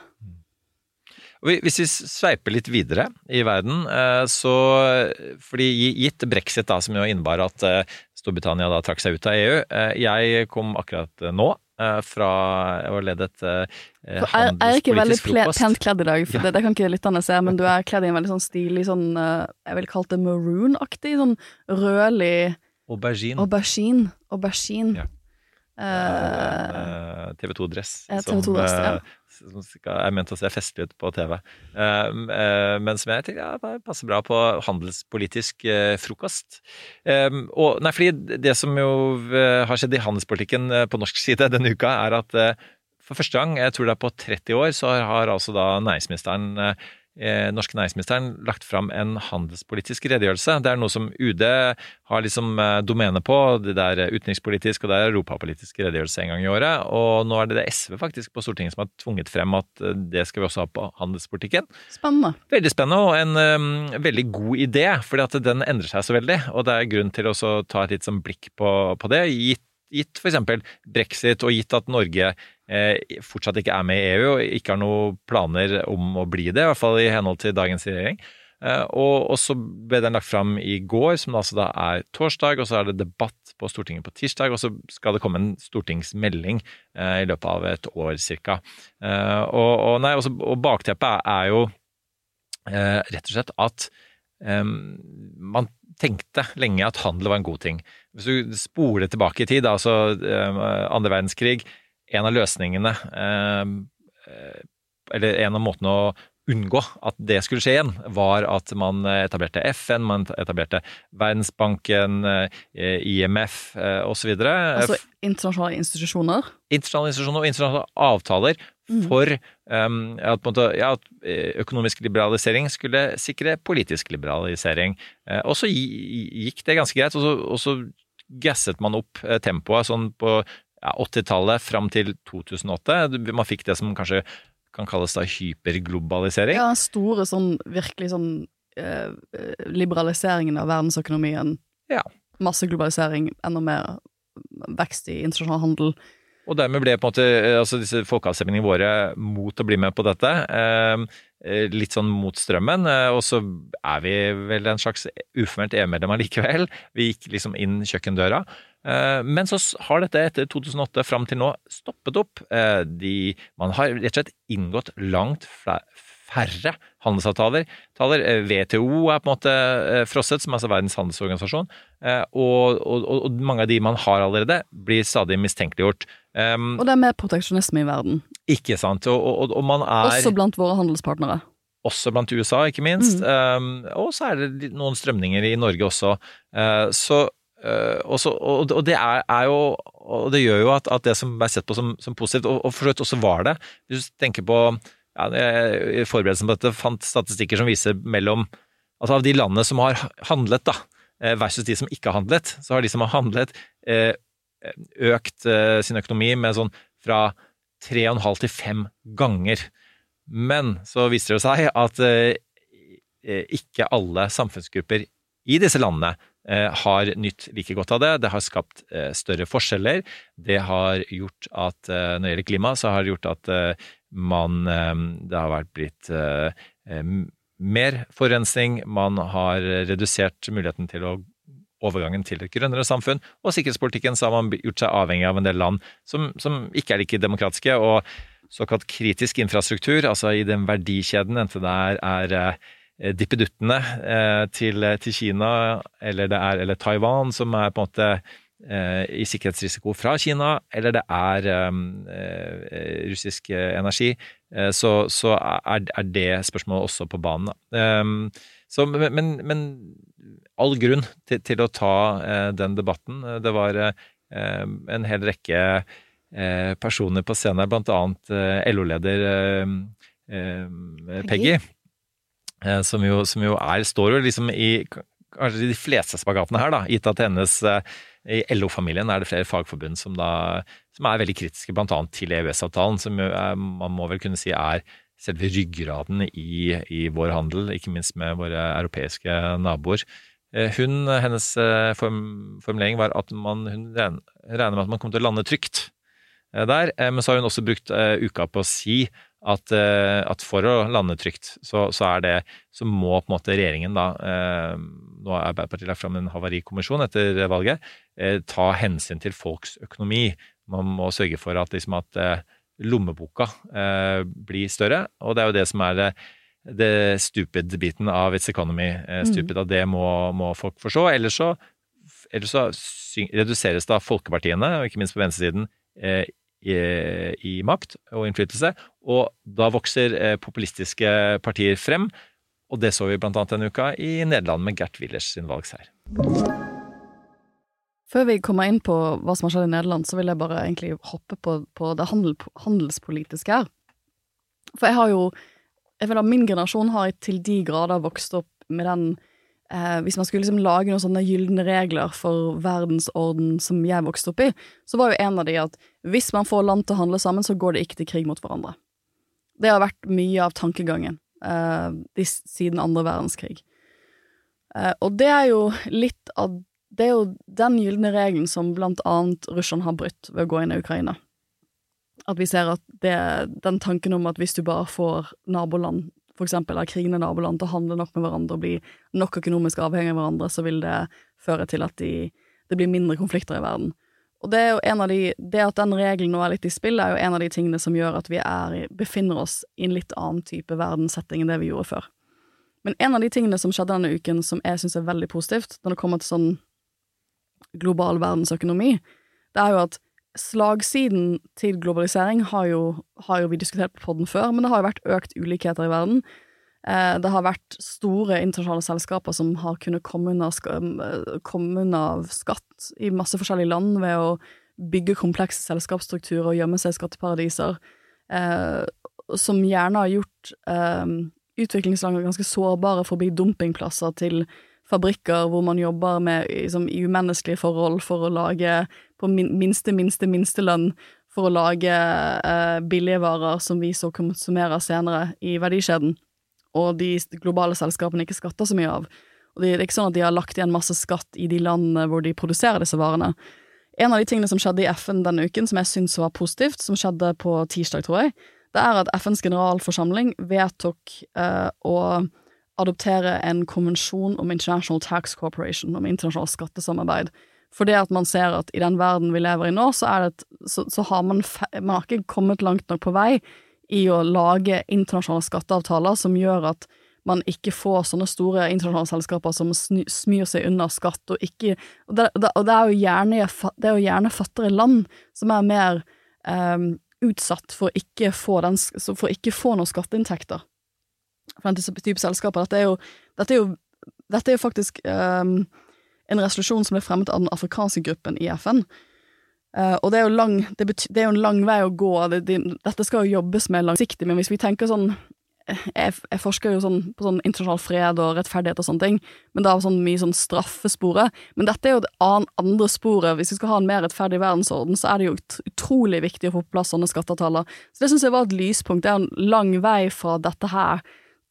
Hvis vi sveiper litt videre i verden, eh, så Fordi gitt brexit, da, som jo innebar at eh, Storbritannia da trakk seg ut av EU eh, Jeg kom akkurat nå fra å lede et handelspolitisk frokost. Jeg er ikke veldig ple, pent kledd i dag, for Ja. det, det kan ikke lytterne se, men du er kledd i en veldig sånn stilig sånn øh, Jeg ville kalt det maroon-aktig. Sånn rødlig Aubergine. aubergine. Aubergine. Ja. Eh, TV 2-dress. Ja, TV2-dress, ja. Som skal, er ment å se festlig ut på TV. Uh, uh, men som jeg tenker ja, passer bra på handelspolitisk eh, frokost. Eh, og, nei, fordi det som jo eh, har skjedd i handelspolitikken eh, på norsk side denne uka, er at eh, for første gang, jeg tror det er på 30 år, så har, har altså da næringsministeren eh, eh, norske næringsministeren lagt fram en handelspolitisk redegjørelse. Det er noe som UD har liksom eh, domene på. Det der utenrikspolitisk og det er europapolitisk redegjørelse en gang i året. Og nå er det det SV faktisk på Stortinget som har tvunget frem at eh, det skal vi også ha på handelspolitikken. Spennende. Veldig spennende og en um, veldig god idé, fordi at den endrer seg så veldig. Og det er grunn til å ta et litt sånn blikk på, på det. Gitt, gitt f.eks. brexit, og gitt at Norge eh, fortsatt ikke er med i EU og ikke har noen planer om å bli det, i hvert fall i henhold til dagens regjering. Eh, og, så ble den lagt fram i går, som altså da er torsdag, og så er det debatt på Stortinget på tirsdag, og så skal det komme en stortingsmelding eh, i løpet av et år. Eh, og, og, nei, også, og bakteppet er, jo rett og slett at man tenkte lenge at handel var en god ting. Hvis du spoler tilbake i tid, altså eh, andre verdenskrig, en av løsningene eh, eh, Eller en av måtene å unngå at det skulle skje igjen, var at man etablerte FN, man etablerte Verdensbanken, IMF osv. Altså internasjonale institusjoner. Internasjonale institusjoner og internasjonale avtaler. For um, at, måte, ja, at eh, økonomisk liberalisering skulle sikre politisk liberalisering. Eh, og så gikk det ganske greit, og så, og så gasset man opp eh, tempoet sånn på ja, 80-tallet fram til 2008. Man fikk det som kanskje kan kalles da hyperglobalisering. Ja, store sånn virkelig sånn eh, liberaliseringen av verdensøkonomien. Ja. Masse globalisering, enda mer vekst i internasjonal handel. Og dermed ble på en måte eh, altså disse folkeavstemningene våre mot å bli med på dette. Eh, eh, litt sånn mot strømmen. Og så er vi vel en slags uformelt EU-medlem allikevel. Vi gikk liksom inn kjøkkendøra. Men så har dette etter 2008 fram til nå stoppet opp. De, man har rett og slett inngått langt færre handelsavtaler. Taler, WTO er på en måte frosset, som altså Verdens handelsorganisasjon. Og, og, og mange av de man har allerede, blir stadig mistenkeliggjort. Um, Og det er mer proteksjonisme i verden. ikke sant. Og, og, og man er Også blant våre handelspartnere. også blant USA, ikke minst. Um, og så er det noen strømninger i Norge også. Uh, så, uh, også og, og det er, er jo Og det gjør jo at, at det som ble sett på som, som positivt, og, og for så vidt også var det Hvis du tenker på ja, I forberedelsen på dette fant statistikker som viser mellom Altså av de landene som har handlet, da, eh, versus de som ikke har handlet, så har de som har handlet, eh, økt eh, sin økonomi med sånn fra tre og en halv til 5 ganger. Men så viser det seg at eh, ikke alle samfunnsgrupper i disse landene eh, har nytt like godt av det. Det har skapt eh, større forskjeller. Det har gjort at eh, når det gjelder klima, så har det gjort at eh, man eh, Det har blitt eh, eh, mer forurensning. Man har redusert muligheten til å overgangen til et grønnere samfunn, og sikkerhetspolitikken så har man gjort seg avhengig av en del land som, som ikke er like demokratiske, og såkalt kritisk infrastruktur, altså i den verdikjeden, enten det er, er eh, dippeduttene eh, til, til Kina eller, det er, eller Taiwan, som er på en måte eh, i sikkerhetsrisiko fra Kina, eller det er um, russisk energi, så, så er, er det spørsmålet også på banen. Um, så, men, men all grunn til, til å ta eh, den debatten. Det var eh, eh, en hel rekke eh, personer på scenen her, blant annet eh, LO-leder eh, eh, Peggy, eh, som jo, som jo er, står jo liksom i kanskje de fleste spagatene her, da, gitt at hennes eh, i LO-familien er det flere fagforbund som, da, som er veldig kritiske, annet til EØS-avtalen, som er, man må vel kunne si er selve ryggraden i, i vår handel, ikke minst med våre europeiske naboer. Eh, Hun, hennes eh, form, formulering var at man, hun regner med at man kommer til å lande trygt eh, der, eh, men så har hun også brukt eh, uka på å si at, eh, at for å lande trygt, så, så er det så må på en måte regjeringen da eh, Nå har Arbeiderpartiet lagt fram en havarikommisjon etter valget. Eh, ta hensyn til folks økonomi. Man må sørge for at, liksom, at eh, lommeboka eh, blir større, og det er jo det som er det, det stupid-biten av It's Economy. Stupid, Mm. stupid, at det må, må folk forstå. Ellers så, ellers så reduseres da folkepartiene, og ikke minst på venstresiden, eh, i, i makt og innflytelse, og da vokser eh, populistiske partier frem. Og det så vi annet denne uka i Nederland med Gert Willers sin valgseier. Før vi kommer inn på hva som har skjedd i Nederland, så vil jeg bare egentlig hoppe på, på det handel, handelspolitiske her. For jeg har jo Jeg føler at min generasjon har til de grader vokst opp med den eh, Hvis man skulle liksom lage noen sånne gylne regler for verdensorden som jeg vokste opp i, så var jo en av de at hvis man får land til å handle sammen, så går det ikke til krig mot hverandre. Det har vært mye av tankegangen eh, de, siden andre verdenskrig. Eh, og det er jo litt av Det er jo den gylne regelen som blant annet Russland har brutt ved å gå inn i Ukraina. At vi ser at det, den tanken om at hvis du bare får naboland, eksempel av krigende naboland, til å handle nok med hverandre og bli nok økonomisk avhengig av hverandre, så vil det føre til at de, det blir mindre konflikter i verden. Og det er jo en av de, det at den regelen nå er litt i spill, er jo en av de tingene som gjør at vi er, befinner oss i en litt annen type verdenssetting enn det vi gjorde før. Men en av de tingene som skjedde denne uken som jeg syns er veldig positivt, når det kommer til sånn global verdensøkonomi, det er jo at slagsiden til globalisering har jo, har jo vi diskutert på den før, men det har jo vært økt ulikheter i verden. Eh, det har vært store internasjonale selskaper som har kunnet komme unna, eh, unna skatt i masse forskjellige land ved å bygge komplekse selskapsstrukturer og gjemme seg i skatteparadiser, eh, som gjerne har gjort eh, utviklingsland ganske sårbare for å bli dumpingplasser til fabrikker hvor man jobber med liksom, umenneskelige forhold for å lage på minste, minste, minste lønn for å lage eh, billige varer som vi så konsumerer senere i verdikjeden, og de globale selskapene ikke skatter så mye av. Og det er ikke sånn at de har lagt igjen masse skatt i de landene hvor de produserer disse varene. En av de tingene som skjedde i FN denne uken, som jeg syns var positivt, som skjedde på tirsdag, tror jeg, det er at FNs generalforsamling vedtok eh, å adoptere en konvensjon om International Tax Corporation, om internasjonalt skattesamarbeid. For det at man ser at i den verden vi lever i nå, så, er det så, så har man, man har ikke kommet langt nok på vei i å lage internasjonale skatteavtaler som gjør at man ikke får sånne store internasjonale selskaper som smyr seg unna skatt, og ikke Og det, og det, er, jo gjerne, det er jo gjerne fattigere land som er mer um, utsatt for ikke få den, for ikke få noen skatteinntekter fra den type selskaper. Dette er jo, dette er jo, dette er jo faktisk um, en resolusjon som ble fremmet av den afrikanske gruppen i FN. Uh, og det er, lang, det, bety, det er jo en lang vei å gå. Det, det, dette skal jo jobbes med langsiktig, men hvis vi tenker sånn jeg, jeg, forsker jo sånn på sånn internasjonal fred og rettferdighet og sånne ting, men da sånn mye sånn straffesporet. Men dette er jo det andre sporet. Hvis vi skal ha en mer rettferdig verdensorden, så er det jo utrolig viktig å få på plass sånne skatteavtaler. Så det syns jeg var et lyspunkt. Det er en lang vei fra dette her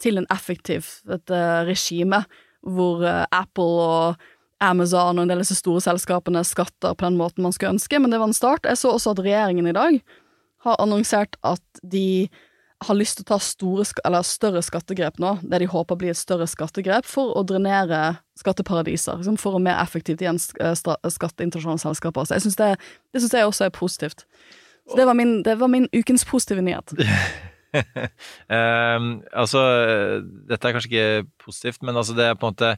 til en effektiv et, uh, regime, hvor uh, Apple og Amazon og en del av disse store selskapene skatter på den måten man skulle ønske, men det var en start. Jeg så også at regjeringen i dag har annonsert at de har lyst til å ta store, større skattegrep nå, det de håper blir et større skattegrep, for å drenere skatteparadiser, liksom for å mer effektivt igjen skatte internasjonale selskaper. Så jeg synes det, det syns jeg også er positivt. Så det var min, det var min ukens positive nyhet. um, altså, dette er kanskje ikke positivt, men altså det er på en måte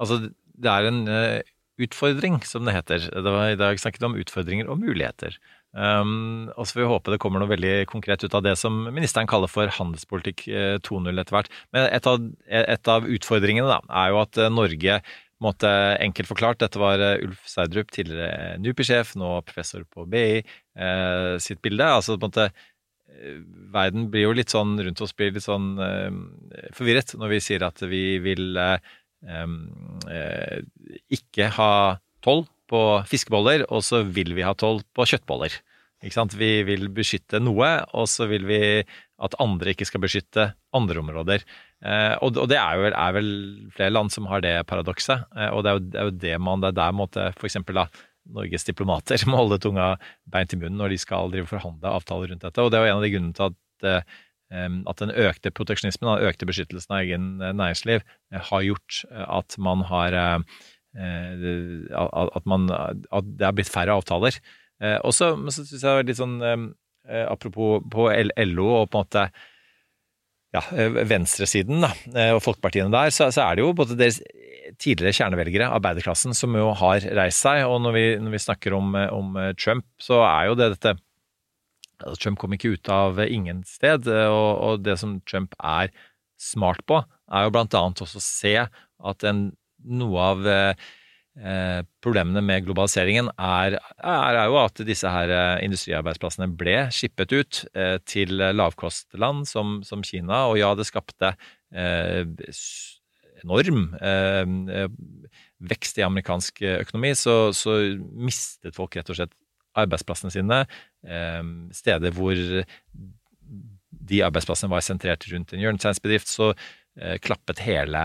Altså, det er en uh, utfordring, som det heter. Det var i dag snakket om utfordringer og muligheter. Um, og så får vi håpe det kommer noe veldig konkret ut av det som ministeren kaller for handelspolitikk 2.0 etter hvert. Men et av, et av, utfordringene da, er jo at Norge måtte enkelt forklart, dette var eh, Ulf Seidrup, tidligere NUPI-sjef, nå professor på BI, eh, sitt bilde. Altså på en måte eh, Verden blir jo litt sånn rundt oss blir litt sånn eh, forvirret når vi sier at vi vil eh, eh, ikke ha toll på fiskeboller, og så vil vi ha toll på kjøttboller. Vi vil beskytte noe, og så vil vi at andre ikke skal beskytte andre områder. Eh, og, det er, jo, er, vel flere land som har det paradokset. Eh, og det er, jo, det er, jo, det man Det er der måtte eksempel da, Norges diplomater må holde tunga beint i munnen når de skal drive forhandle avtaler rundt dette. Og det er jo en av de grunnene til at, eh, at den økte proteksjonismen, den økte beskyttelsen av egen eh, næringsliv, eh, har gjort at man har eh, at, man, at det er blitt færre avtaler. Eh, og så syns jeg det var litt sånn eh, Apropos på LO og på en måte ja, eh, venstresiden da, og folkepartiene der, så, så, er det jo både deres tidligere kjernevelgere, arbeiderklassen, som jo har reist seg. Og når vi, når vi snakker om, om, Trump, så er jo det dette Trump kom ikke ut av ingen sted, og, og, det som Trump er smart på, er jo blant annet også å se at en, noe av Eh, problemene med globaliseringen er, er, er, jo at disse her eh, industriarbeidsplassene ble skippet ut eh, til lavkostland som, som, Kina, og ja, det skapte eh, enorm eh, vekst i amerikansk økonomi, så, så, mistet folk rett og slett arbeidsplassene sine. Eh, steder hvor de arbeidsplassene var sentrert rundt en hjørnesteinsbedrift, så Eh, klappet hele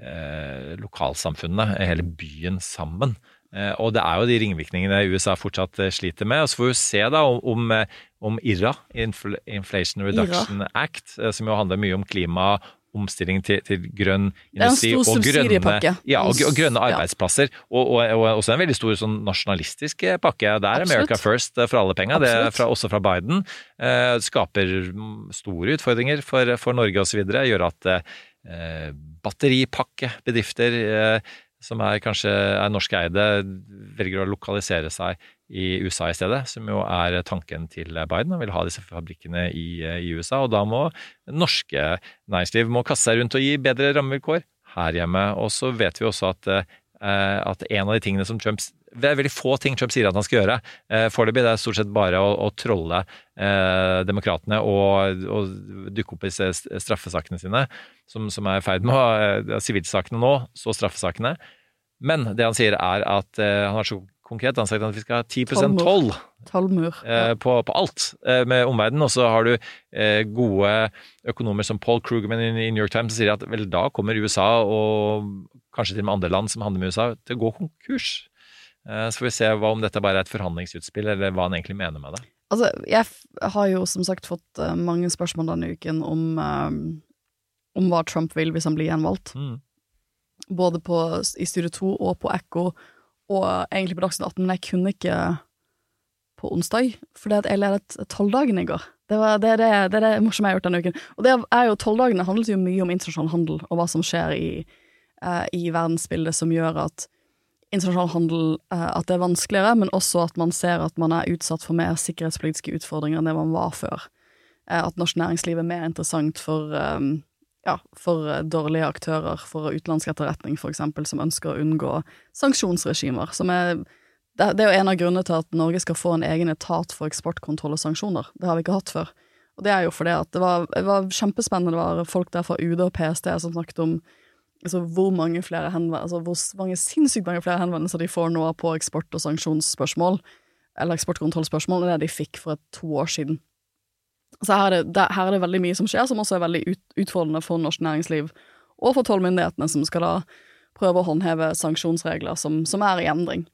eh, lokalsamfunnet, hele byen, sammen. Eh, og det er jo de ringvirkningene USA fortsatt sliter med. Og så får vi se da om, om IRA, Inflation Reduction IRA. Act, som jo handler mye om klima omstilling til, til grønn industri og grønne, ja, og, og grønne arbeidsplasser. Og, og, og, også en veldig stor sånn nasjonalistisk pakke. Det er America First for alle penga, også fra Biden. Eh, skaper store utfordringer for, for Norge osv. Gjør at eh, batteripakkebedrifter eh, som er kanskje er norskeide, velger å lokalisere seg i USA i stedet, som jo er tanken til Biden. Han vil ha disse fabrikkene i, i USA, og da må norske næringsliv må kaste seg rundt og gi bedre rammevilkår her hjemme. Og så vet vi også at, eh, at en av de tingene som Trump det er veldig få ting Trump sier at han skal gjøre. Eh, Foreløpig det er stort sett bare å, å trolle eh, demokratene og, og, dukke opp i straffesakene sine, som, som er i ferd med å Sivilsakene nå, så straffesakene. Men det han sier, er at eh, han har så konkret han sagt at vi skal ha 10 toll Tollmur. Eh, på, på, alt eh, med omverdenen. Og så har du eh, gode økonomer som Paul Krugerman i New York Times som sier at vel, da kommer USA, og kanskje til og med andre land som handler med USA, til å gå konkurs. Eh, så får vi se hva, om dette bare er et forhandlingsutspill, eller hva han egentlig mener med det. Altså, jeg har jo som sagt fått uh, mange spørsmål denne uken om, um, om hva Trump vil hvis han blir gjenvalgt. Mm. Både på, i Studio 2 og på Ekko og egentlig på Dagsnytt 18, men jeg kunne ikke på onsdag, fordi at jeg ledet tolvdagen i går. Det, var, det, det, det er det morsomme jeg har gjort denne uken. Og det er jo tolvdagene handlet jo mye om internasjonal handel, og hva som skjer i, uh, i verdensbildet som gjør at internasjonal handel uh, at det er vanskeligere, men også at man ser at man er utsatt for mer sikkerhetspolitiske utfordringer enn det man var før. Uh, at norsk næringsliv er mer interessant for um, ja, for eh, dårlige aktører, for utenlandsk etterretning eksempel, som ønsker å unngå sanksjonsregimer. Som er, det, er jo en av grunnene til at Norge skal få en egen etat for eksportkontroll og sanksjoner. Det har vi ikke hatt før. Og det er jo fordi at det var, det var kjempespennende, det var folk der fra UD og PST som snakket om altså, hvor mange flere altså, hvor mange, sinnssykt mange flere henvendelser de får nå på eksport- og sanksjonsspørsmål, eller eksportkontrollspørsmål, enn det de fikk for et to år siden. Så her er, det, her er det veldig mye som skjer, som også er veldig ut, utfordrende for norsk næringsliv og for tollmyndighetene, som skal da prøve å håndheve sanksjonsregler som, som er i endring.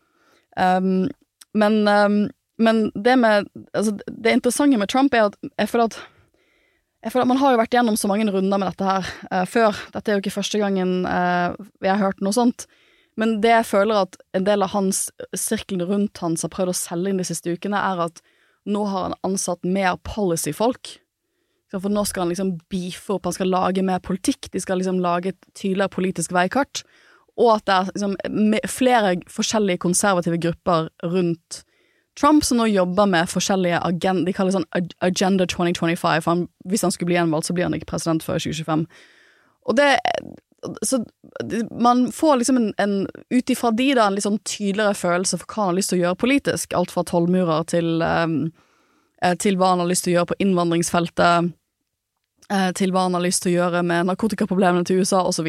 Um, men, um, men, det med altså, Det interessante med Trump er at jeg føler at jeg føler at Man har jo vært gjennom så mange runder med dette her uh, før. Dette er jo ikke første gangen uh, vi har hørt noe sånt. Men det jeg føler at en del av hans sirkelen rundt hans har prøvd å selge inn de siste ukene, er at nå har han ansatt mer policy-folk. For nå skal han liksom beefe opp, han skal lage mer politikk, de skal liksom lage et tydeligere politisk veikart. Og at det er liksom flere forskjellige konservative grupper rundt Trump som nå jobber med forskjellige agenda, de kaller det sånn Agenda 2025. Han, hvis han skulle bli gjenvalgt, så blir han ikke president før 2025. Og det så man får liksom en, en ut ifra de da, en litt sånn tydeligere følelse for hva han har lyst til å gjøre politisk. Alt fra tollmurer til, eh, til hva han har lyst til å gjøre på innvandringsfeltet, eh, til hva han har lyst til å gjøre med narkotikaproblemene til USA, osv.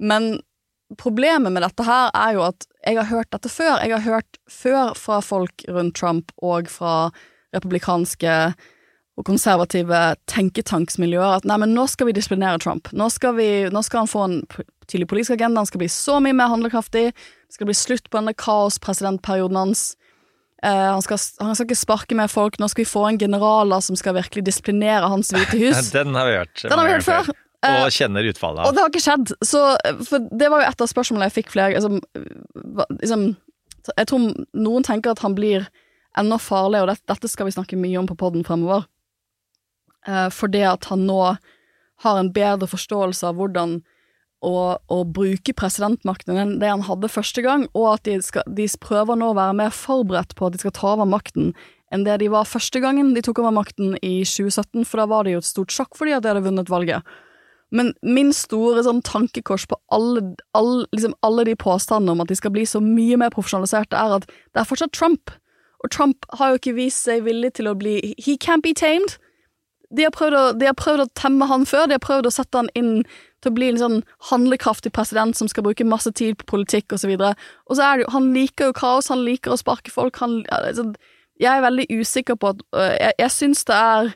Men problemet med dette her er jo at jeg har hørt dette før. Jeg har hørt før fra folk rundt Trump og fra republikanske og konservative tenketanksmiljøer at nei, men nå skal vi disiplinere Trump. Nå skal, vi, nå skal han få en tydelig politisk agenda, han skal bli så mye mer handlekraftig. Det skal bli slutt på denne kaos-presidentperioden hans. Eh, han, skal, han, skal, ikke sparke med folk. Nå skal vi få en generaler som skal virkelig disiplinere Hans hvite hus. Den har vi hørt. Den har vi hørt før. Og kjenner utfallet av. Og det har ikke skjedd. Så, for det var jo et av spørsmålene jeg fikk flere liksom, liksom, Jeg tror noen tenker at han blir enda farligere, og dette, dette skal vi snakke mye om på poden fremover. Eh, fordi at han nå har en bedre forståelse av hvordan å, å bruke presidentmakten enn det han hadde første gang, og at de, skal, de prøver nå å være mer forberedt på at de skal ta over makten enn det de var første gangen de tok over makten i 2017, for da var det jo et stort sjokk fordi at de hadde vunnet valget. Men min store sånn tankekors på alle, alle, liksom alle de påstandene om at de skal bli så mye mer profesjonaliserte, er at det er fortsatt Trump. Og Trump har jo ikke vist seg villig til å bli He can't be tamed. De har, å, de har, prøvd å, temme han før, de har prøvd å sette han inn til å bli en sånn handlekraftig president som skal bruke masse tid på politikk og så videre. Og så er det jo Han liker jo kaos, han liker å sparke folk, han altså, Jeg er veldig usikker på at øh, Jeg, jeg syns det er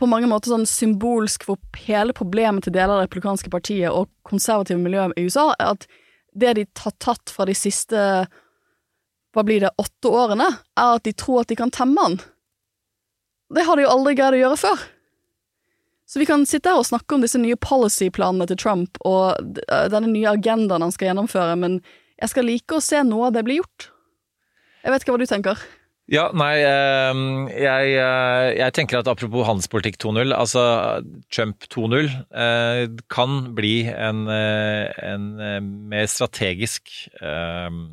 på mange måter sånn symbolsk for hele problemet til deler av det republikanske partiet og konservative miljøet i USA, er at det de har tatt fra de siste hva blir det, åtte årene, er at de tror at de kan temme han. Det har de jo aldri greid å gjøre før. Så vi kan sitte her og snakke om disse nye policy-planene til Trump og denne nye agendaen han skal gjennomføre, men jeg skal like å se noe av det bli gjort. Jeg vet ikke hva du tenker? Ja, nei, ehm, jeg, eh, jeg, tenker at apropos handelspolitikk 2.0, altså Trump 2.0 eh, kan bli en, eh, en mer strategisk ehm,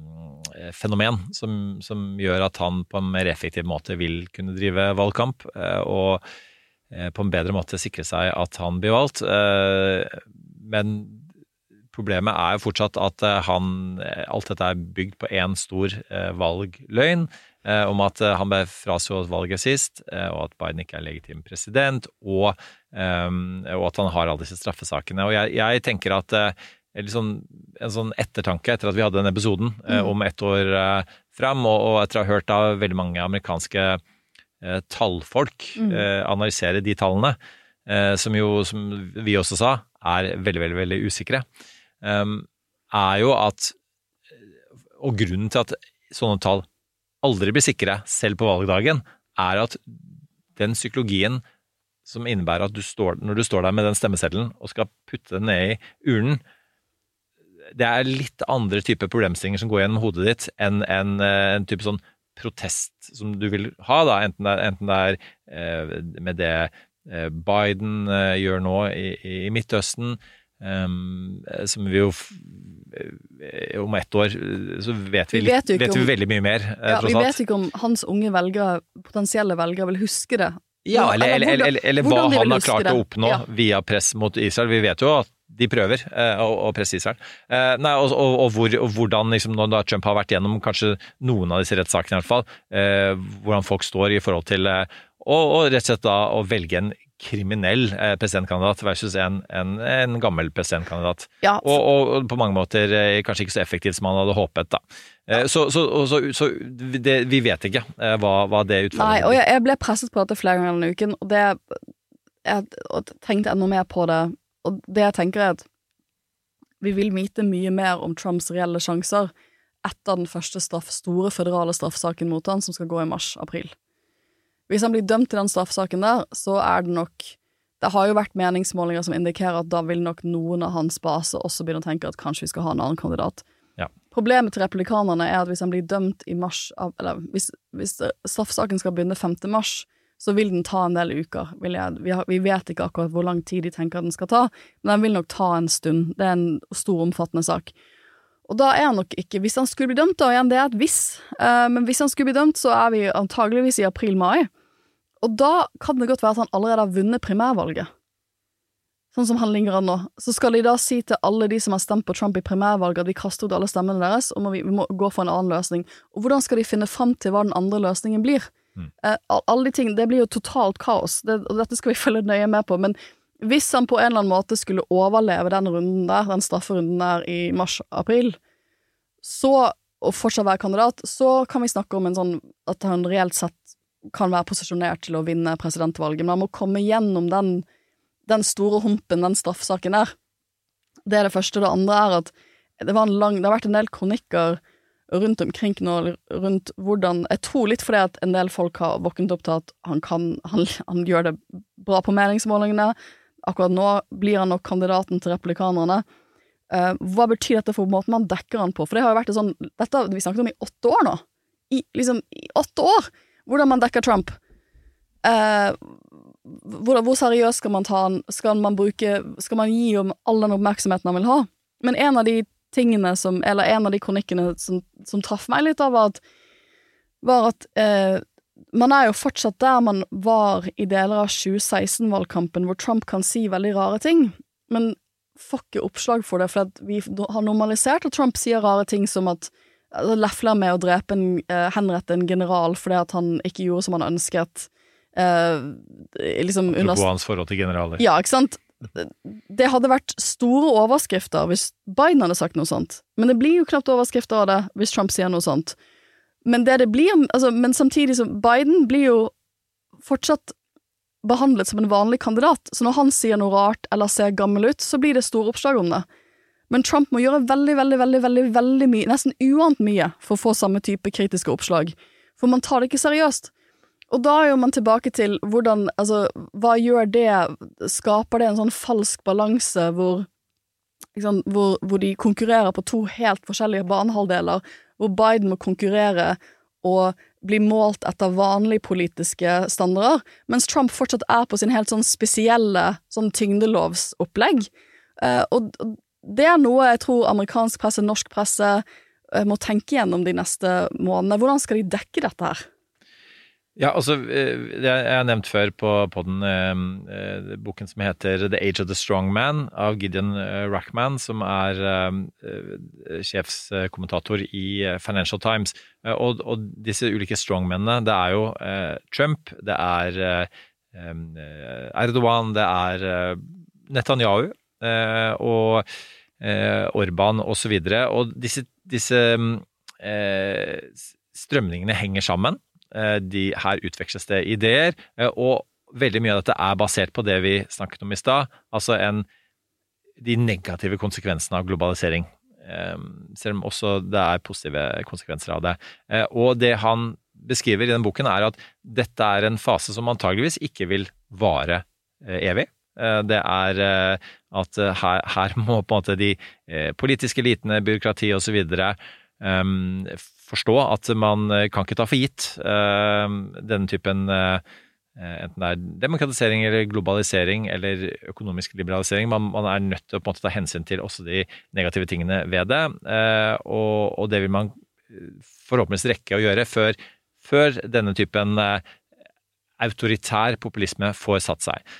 fenomen som, som, gjør at han på en mer effektiv måte vil kunne drive valgkamp, og på en bedre måte sikre seg at han blir valgt. Men problemet er jo fortsatt at han, alt dette er bygd på én stor valgløgn. Eh, om at eh, han ble frastjålet valget sist, eh, og at Biden ikke er legitim president, og, og at han har alle disse straffesakene. Og jeg, jeg tenker at liksom, en sånn ettertanke etter at vi hadde den episoden mm. om ett år fram, og, og, etter å ha hørt av veldig mange amerikanske eh, tallfolk mm. eh, analysere de tallene, eh, som jo, som vi også sa, er veldig, veldig, veldig usikre, er jo at Og grunnen til at sånne tall aldri blir sikre, selv på valgdagen, er at den psykologien som innebærer at du står, når du står der med den stemmeseddelen og skal putte den ned i urnen, det er litt andre typer problemstillinger som går gjennom hodet ditt enn en, en, type sånn protest som du vil ha, da, enten det enten det er eh, med det eh, Biden eh, gjør nå i, i Midtøsten, Um, som vi jo eh, Om ett år så vet vi, vi, vet vet vi veldig mye mer. Eh, ja, vi vet ikke om hans unge velgere, potensielle velgere vil huske det. Ja, eller, eller, eller, eller, eller hva han har klart å oppnå ja. via press mot Israel. Vi vet jo at de prøver eh, å, presse Israel. Eh, nei, og, og, og, hvor, og, hvordan, liksom, når Trump har vært gjennom kanskje noen av disse rettssakene, i hvert fall, eh, hvordan folk står i forhold til og, og, rett og slett da å velge en kriminell presidentkandidat versus en, en, en gammel presidentkandidat. Ja. Og, og, og, på mange måter kanskje ikke så effektivt som han hadde håpet. da. Ja. Så, så, så, så det, vi vet ikke hva, hva det utfallet Nei, og jeg, jeg, ble presset på dette flere ganger denne uken, og det jeg og tenkte enda mer på det. Og det jeg tenker er at vi vil vite mye mer om Trumps reelle sjanser etter den første straff, store føderale straffesaken mot han, som skal gå i mars-april. Hvis han blir dømt i den straffesaken der, så er det nok Det har jo vært meningsmålinger som indikerer at da vil nok noen av hans base også begynne å tenke at kanskje vi skal ha en annen kandidat. Ja. Problemet til republikanerne er at hvis han blir dømt i mars Eller hvis, hvis straffesaken skal begynne 5. mars, så vil den ta en del uker. Vi, har, vi, vet ikke akkurat hvor lang tid de tenker den skal ta, men den vil nok ta en stund. Det er en stor, omfattende sak. Og da er han nok ikke Hvis han skulle bli dømt, da igjen, det er et hvis, uh, men hvis han skulle bli dømt, så er vi antageligvis i april-mai. Og da kan det godt være at han allerede har vunnet primærvalget. sånn som han ligger an nå, så skal de da si til alle de som har stemt på Trump i primærvalget at vi kaster ut alle stemmene deres, og vi, vi må gå for en annen løsning. Og hvordan skal de finne fram til hva den andre løsningen blir? Eh, alle de ting, Det blir jo totalt kaos, det, og dette skal vi følge nøye med på. Men hvis han på en eller annen måte skulle overleve den runden der, den strafferunden der i mars-april, så, og fortsatt være kandidat, så kan vi snakke om en sånn at han reelt sett kan være posisjonert til å vinne presidentvalget, men han må komme gjennom den, den store humpen, den straffesaken der. Det er det første. Det andre er at det, lang, det har vært en del kronikker rundt omkring nå, rundt hvordan Jeg tror litt fordi at en del folk har våknet opp til at han kan Han, han gjør det bra på meningsmålingene. Akkurat nå blir han nok kandidaten til republikanerne. Uh, hva betyr dette for måten man dekker han på? For det har jo vært sånn Dette har vi snakket om i åtte år nå. I, liksom, i åtte år! Hvordan man dekker Trump. Uh, hvor, hvor seriøst skal man ta han? Skal man bruke Skal man gi om all den oppmerksomheten han vil ha? Men en av de tingene som Eller en av de kronikkene som, som traff meg litt, da, var at Var at eh, man er jo fortsatt der man var i deler av 2016-valgkampen, hvor Trump kan si veldig rare ting, men får ikke oppslag for det, for vi har normalisert at Trump sier rare ting som at altså, lefler med å drepe en, eh, henrette en general fordi at han ikke gjorde som han ønsket. Eh, liksom under Apropos hans forhold til generaler. Ja, ikke sant? Det hadde vært store overskrifter hvis Biden hadde sagt noe sånt, men det blir jo knapt overskrifter av det hvis Trump sier noe sånt. Men det det blir, altså, men samtidig som Biden blir jo fortsatt behandlet som en vanlig kandidat, så når han sier noe rart eller ser gammel ut, så blir det store oppslag om det. Men Trump må gjøre veldig, veldig, veldig, veldig, veldig mye, nesten uant mye, for å få samme type kritiske oppslag. For man tar det ikke seriøst. Og da er jo man tilbake til hvordan Altså, hva gjør det Skaper det en sånn falsk balanse hvor liksom, hvor, hvor de konkurrerer på to helt forskjellige banehalvdeler, hvor Biden må konkurrere og bli målt etter vanlige politiske standarder, mens Trump fortsatt er på sin helt sånn spesielle sånn tyngdelovsopplegg. Eh, og det er noe jeg tror amerikansk presse, norsk presse, eh, må tenke gjennom de neste månedene. Hvordan skal de dekke dette her? Ja, altså, eh, jeg har nevnt før på podden eh, eh, boken som heter The Age of the Strong Man av Gideon eh, Rackman, som er eh, sjefskommentator i Financial Times. Og, og disse ulike strongmennene, det er jo eh, Trump, det er Erdogan, det er Netanyahu og Orban osv. Og, så og disse, disse strømningene henger sammen. Eh, De, her utveksles det ideer, eh, og veldig mye av dette er basert på det vi snakket om i stad, altså en, de negative konsekvensene av globalisering. Eh, Selv om også det er positive konsekvenser av det. Eh, Og det han beskriver i den boken, er at dette er en fase som antageligvis ikke vil vare evig. Det er at her, her må på en måte de politiske elitene, byråkrati osv. Forstå at man eh, kan ikke ta for gitt eh, denne typen eh, Enten det er demokratisering eller globalisering eller økonomisk liberalisering. Man, man er nødt til å ta hensyn til også de negative tingene ved det. og, og det vil man forhåpentligvis rekke å gjøre før, før denne typen autoritær populisme får satt seg.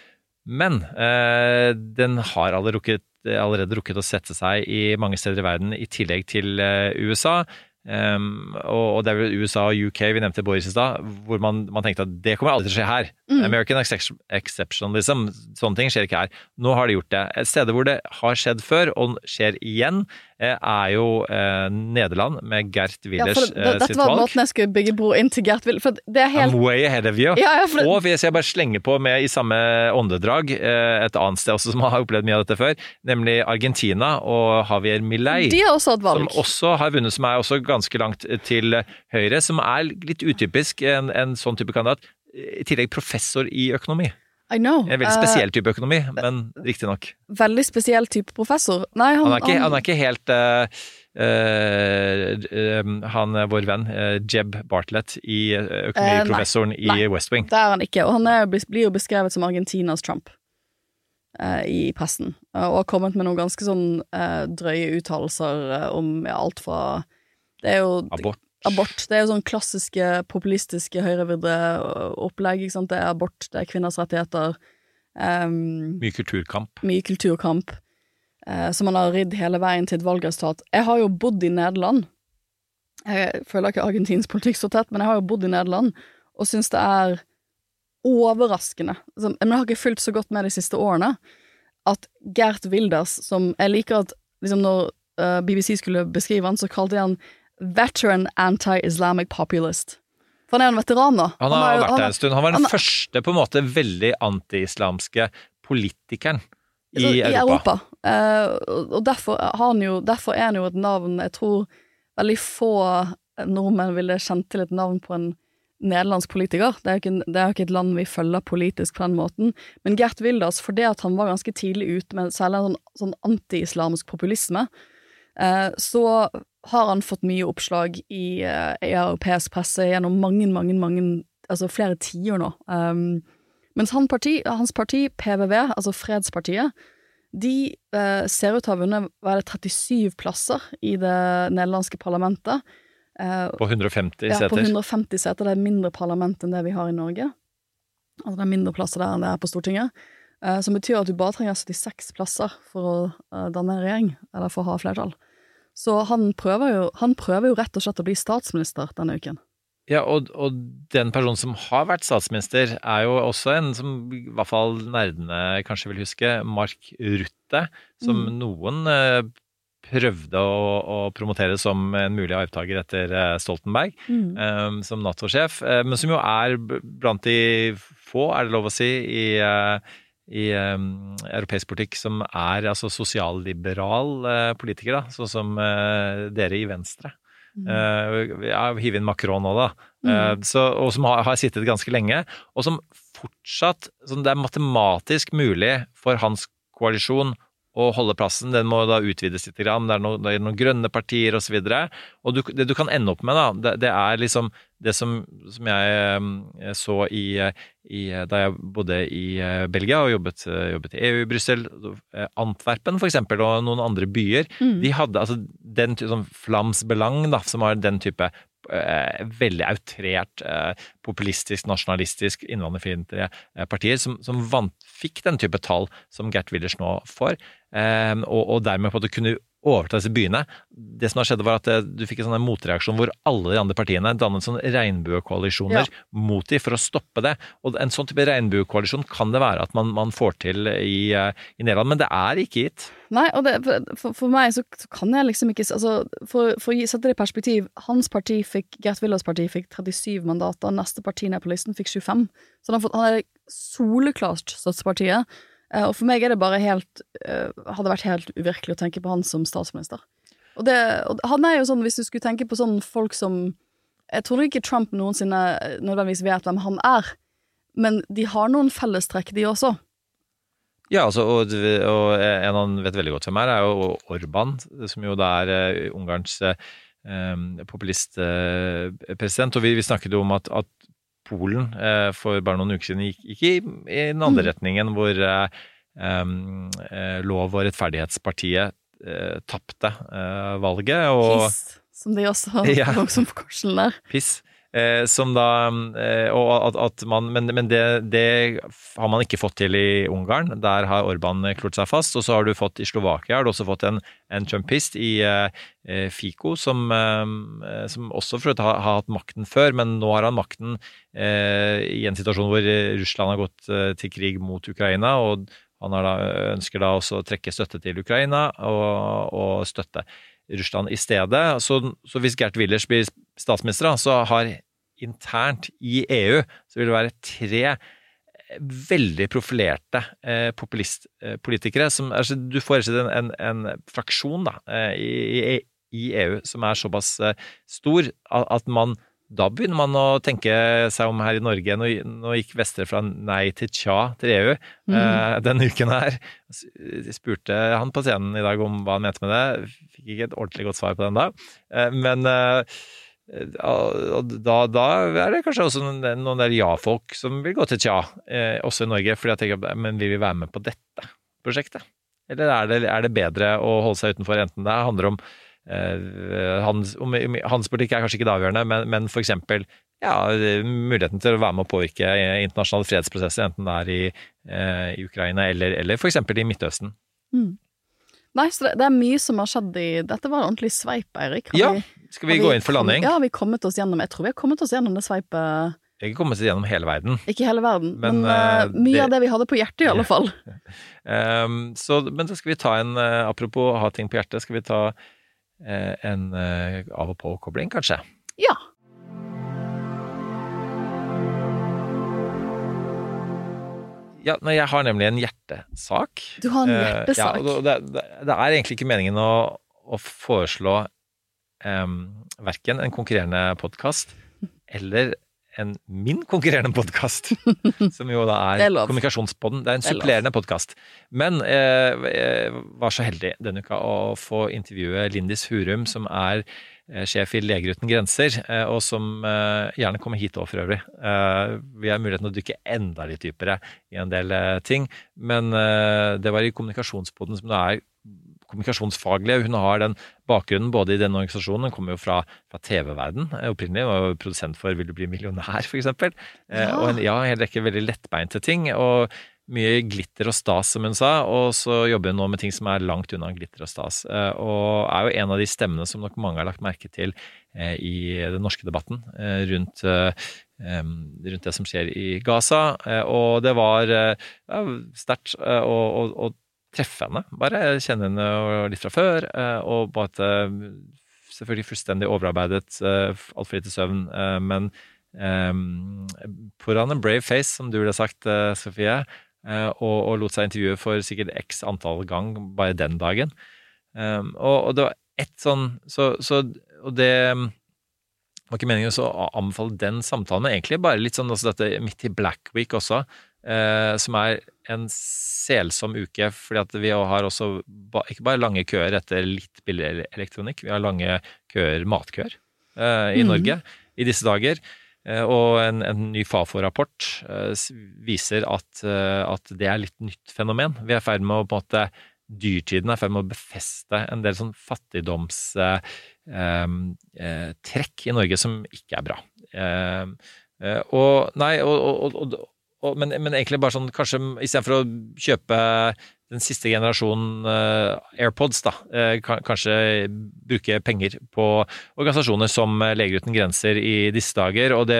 Men eh, den har allerede rukket, allerede rukket å sette seg i mange steder i verden, i tillegg til eh, USA. Um, og, og det er vel USA og UK vi nevnte Boris i stad, hvor man, man tenkte at det kommer aldri til å skje her. Mm. American exceptionalism, sånne ting skjer ikke her. Nå har det gjort det. Et sted hvor det har skjedd før, og skjer igjen, er jo eh, Nederland, med Gert Willers ja, det, eh, dette var måten jeg skulle bygge bro inn til Gert Willers for det er helt I'm way ahead of you. Ja, ja, for Og hvis jeg bare slenger på med i samme åndedrag eh, et annet sted også som har opplevd mye av dette før, nemlig Argentina og Javier Milei. De har også hatt valg. Som også har vunnet, som er også ganske langt til høyre, som er litt utypisk en, en sånn type kandidat. I tillegg professor i økonomi. I know. En veldig Eh, spesiell type økonomi, men riktignok. veldig spesiell type professor. Nei, han, Han, er ikke- han er ikke helt uh, uh, eh, Han er vår venn uh, Jeb Bartlett, i eh, økonomiprofessoren Eh, nei, i nei. West Wing. Det er han ikke, og han er, blir jo beskrevet som Argentinas Trump eh, i pressen, eh, og har kommet med noen ganske sånn eh, drøye uttalelser eh, om alt fra Det er jo Abort. Abort. Det er jo sånn klassiske populistiske høyrevridde opplegg, ikke sant. Det er abort, det er kvinners rettigheter. Um, Mye kulturkamp. mye kulturkamp, Uh, som man har ridd hele veien til et valgresultat. Jeg har jo bodd i Nederland. Jeg føler ikke argentinsk politikk så tett, men jeg har jo bodd i Nederland, og syns det er overraskende altså, Men jeg har ikke fulgt så godt med de siste årene, at Gert Wilders, som Jeg liker at liksom når eh, BBC skulle beskrive han, så kalte de han veteran anti-Islamic populist. For han er en veteran, da. Han har han har vært der er- en stund. Han var den han første på en måte veldig anti-islamske politikeren i, i Europa. Europa. Uh, og derfor, han jo, derfor er han jo et navn Jeg tror veldig få nordmenn ville kjent til et navn på en nederlandsk politiker. Det er jo ikke, ikke et land vi følger politisk på den måten. Men Gert Wilders, fordi at han var ganske tidlig ute med særlig en sånn, sånn anti-islamsk populisme, uh, så har han fått mye oppslag i, uh, i europeisk presse gjennom mange, mange, mange Altså flere tiår nå. Um, mens han parti, hans parti, PVV, altså Fredspartiet, de uh, ser ut til å ha vunnet hva er det, 37 plasser i det nederlandske parlamentet. Uh, På 150 ja, seter. på 150 seter. Det er mindre parlament enn det vi har i Norge. Altså det er mindre plasser der enn det er på Stortinget. Uh, som betyr at du bare trenger 76 plasser for å danne en regjering, eller for å ha flertall. Så han prøver, jo, han prøver jo rett og slett å bli statsminister denne uken. Ja, og, og den personen som har vært statsminister, er jo også en som i hvert fall nerdene kanskje vil huske, Mark Rutte, som Mm. noen eh, prøvde å, å promotere som en mulig arvtaker etter eh, Stoltenberg, Mm. eh, som Nato-sjef, men som jo er blant de få, er det lov å si, i, eh, i um, europeisk politikk som er altså sosialliberal uh, politiker, da, sånn som uh, dere i Venstre. Uh, ja, Hiv inn Macron nå, da. Mm. så, og som har, har sittet ganske lenge. Og som fortsatt som Det er matematisk mulig for hans koalisjon å holde plassen. Den må da utvides litt. Grann. Det er noen, det er noen grønne partier osv. Og, så og du, det du kan ende opp med, da, det, det er liksom det som, som jeg eh, så i, i, da jeg bodde i eh, Belgia og jobbet, eh, jobbet i EU i Brussel. Antwerpen for eksempel, og noen andre byer. Mm. De hadde altså den sånn Flams Belang, da, som har den type eh, veldig outrert, eh, populistisk, nasjonalistisk, innvandrerfiendtlige eh, partier, som, som vant, fikk den type tall som Gert Willers nå får, eh, og, og dermed på at det kunne overta disse byene. Det som har skjedd var at eh, du fikk en sånn motreaksjon hvor alle de andre partiene dannet sånne regnbuekoalisjoner mot de for å stoppe det. Og en sånn type regnbuekoalisjon kan det være at man, man får til i, eh, i Nederland, men det er ikke gitt. Nei, og det, for, for meg så, så kan jeg liksom ikke altså, For, for å sette det i perspektiv, hans parti fikk Gert Willers parti fikk 37 mandater, neste parti ned på listen fikk 25. Så han, har fått, han er soleklart støttepartiet. Eh, og for meg er det bare helt eh, Hadde vært helt uvirkelig å tenke på han som statsminister. Og, det, og han er jo sånn, hvis du skulle tenke på sånn folk som Jeg tror ikke Trump noensinne nødvendigvis vet hvem han er, men de har noen fellestrekk, de også. Ja, altså, og, og en han vet veldig godt hvem er, er jo Orban, som jo da er eh, Ungarns eh, populistpresident. og vi, vi snakket jo om at, at Polen eh, for bare noen uker siden gikk, gikk i, i den andre Mm. retningen, hvor eh, Lov- og rettferdighetspartiet tapte valget. Og, Piss, som de også Ja. har som korsen der. piss. Eh, som da eh, Og at, at man Men, men det, det har man ikke fått til i Ungarn. Der har Orban klort seg fast. Og så har du fått i Slovakia har du også fått en, en trumpist i eh, eh, Fico, som, eh, som også for har, har hatt makten før, men nå har han makten eh, i en situasjon hvor Russland har gått til krig mot Ukraina. og han har da, ønsker da også å trekke støtte til Ukraina og, og støtte Russland i stedet. Så, så hvis Gert Willers blir statsminister, så har internt i EU så vil det være tre veldig profilerte eh, populistpolitikere. som altså, Du får slett en, en, en fraksjon da, eh, i, i, i EU som er såpass eh, stor at, at man da begynner man å tenke seg om her i Norge. Nå, gikk Vestre fra nei til tja til EU mm. eh, denne uken her. Jeg spurte han på scenen i dag om hva han mente med det. Fikk ikke et ordentlig godt svar på den da. Eh, men eh, da, da er det kanskje også noen, noen der ja-folk som vil gå til tja, eh, også i Norge. fordi jeg tenker, Men vil vi være med på dette prosjektet? Eller er det, er det bedre å holde seg utenfor, enten det handler om eh, hans, om, om- er kanskje ikke det avgjørende, men, men eksempel ja, muligheten til å være med å påvirke internasjonale fredsprosesser, enten det er i, eh, i Ukraina eller, eller eksempel i Midtøsten. Mm. Nei, så det, det er mye som har skjedd i Dette var en ordentlig sveip, Eirik. Ja, skal vi vi, gå inn for landing? Ja, har vi kommet oss gjennom Jeg tror vi har kommet oss gjennom det sveipet. Har ikke kommet oss gjennom hele verden. Ikke hele verden, men, Men, eh, mye det- av det vi hadde på hjertet, i alle fall. Um, så, men så skal vi ta en Apropos ha ting på hjertet, skal vi ta en eh, av og på-kobling, kanskje? Ja. Ja, nei, jeg har nemlig en hjertesak. Du har en Eh, hjertesak. ja, det, det, det er egentlig ikke meningen å, å foreslå um, verken en konkurrerende podkast eller en min konkurrerende podkast, som jo da er er. Kommunikasjonspodden. Det er en er supplerende podkast. Men eh, jeg var så heldig denne uka å få intervjue Lindis Hurum, som er eh, sjef i Leger uten grenser, eh, og som eh, gjerne kommer hit òg, for øvrig. Eh, Vi har muligheten å dykke enda litt dypere i en del eh, ting, men eh, det var i Kommunikasjonspodden som det er kommunikasjonsfaglige. Hun har den bakgrunnen både i denne organisasjonen, hun kommer jo fra, fra TV-verden eh, opprinnelig, var jo produsent for Vil du bli millionær, eksempel. Eh, Ja. Og en, ja, en rekke veldig lettbeinte ting. og mye glitter og stas, som hun sa, og så jobber hun nå med ting som er langt unna glitter og stas. eh, Og er jo en av de stemmene som nok mange har lagt merke til i den norske debatten rundt, rundt det som skjer i Gaza. Og det var ja, sterkt å, å, å treffe henne. Bare kjenne henne litt fra før, eh, og at eh, Selvfølgelig fullstendig overarbeidet, eh, altfor lite søvn, eh, men um, put on a brave face, som du ville sagt, Sofie, og, og lot seg intervjue for sikkert x antall gang bare den dagen. Um, og, og det var ett sånn så, så, Og det um, var ikke meningen å anbefale den samtalen, men egentlig bare litt sånn altså dette midt i Black Week også, som er en selsom uke, fordi at vi har også ikke bare lange køer etter litt billig elektronikk, vi har lange køer, matkøer, eh, i mm. Norge i disse dager. Eh, Og en, en ny Fafo-rapport eh, viser at, eh, at det er litt nytt fenomen. Vi er i ferd med å på en måte Dyrtiden er i ferd med å befeste en del sånn fattigdomstrekk eh, trekk i Norge som ikke er bra. Eh, eh, og Nei, og, og, og, og, men, men egentlig bare sånn kanskje istedenfor å kjøpe den siste generasjonen eh, AirPods, da, eh, kanskje bruke penger på organisasjoner som Leger uten grenser i disse dager. Og det,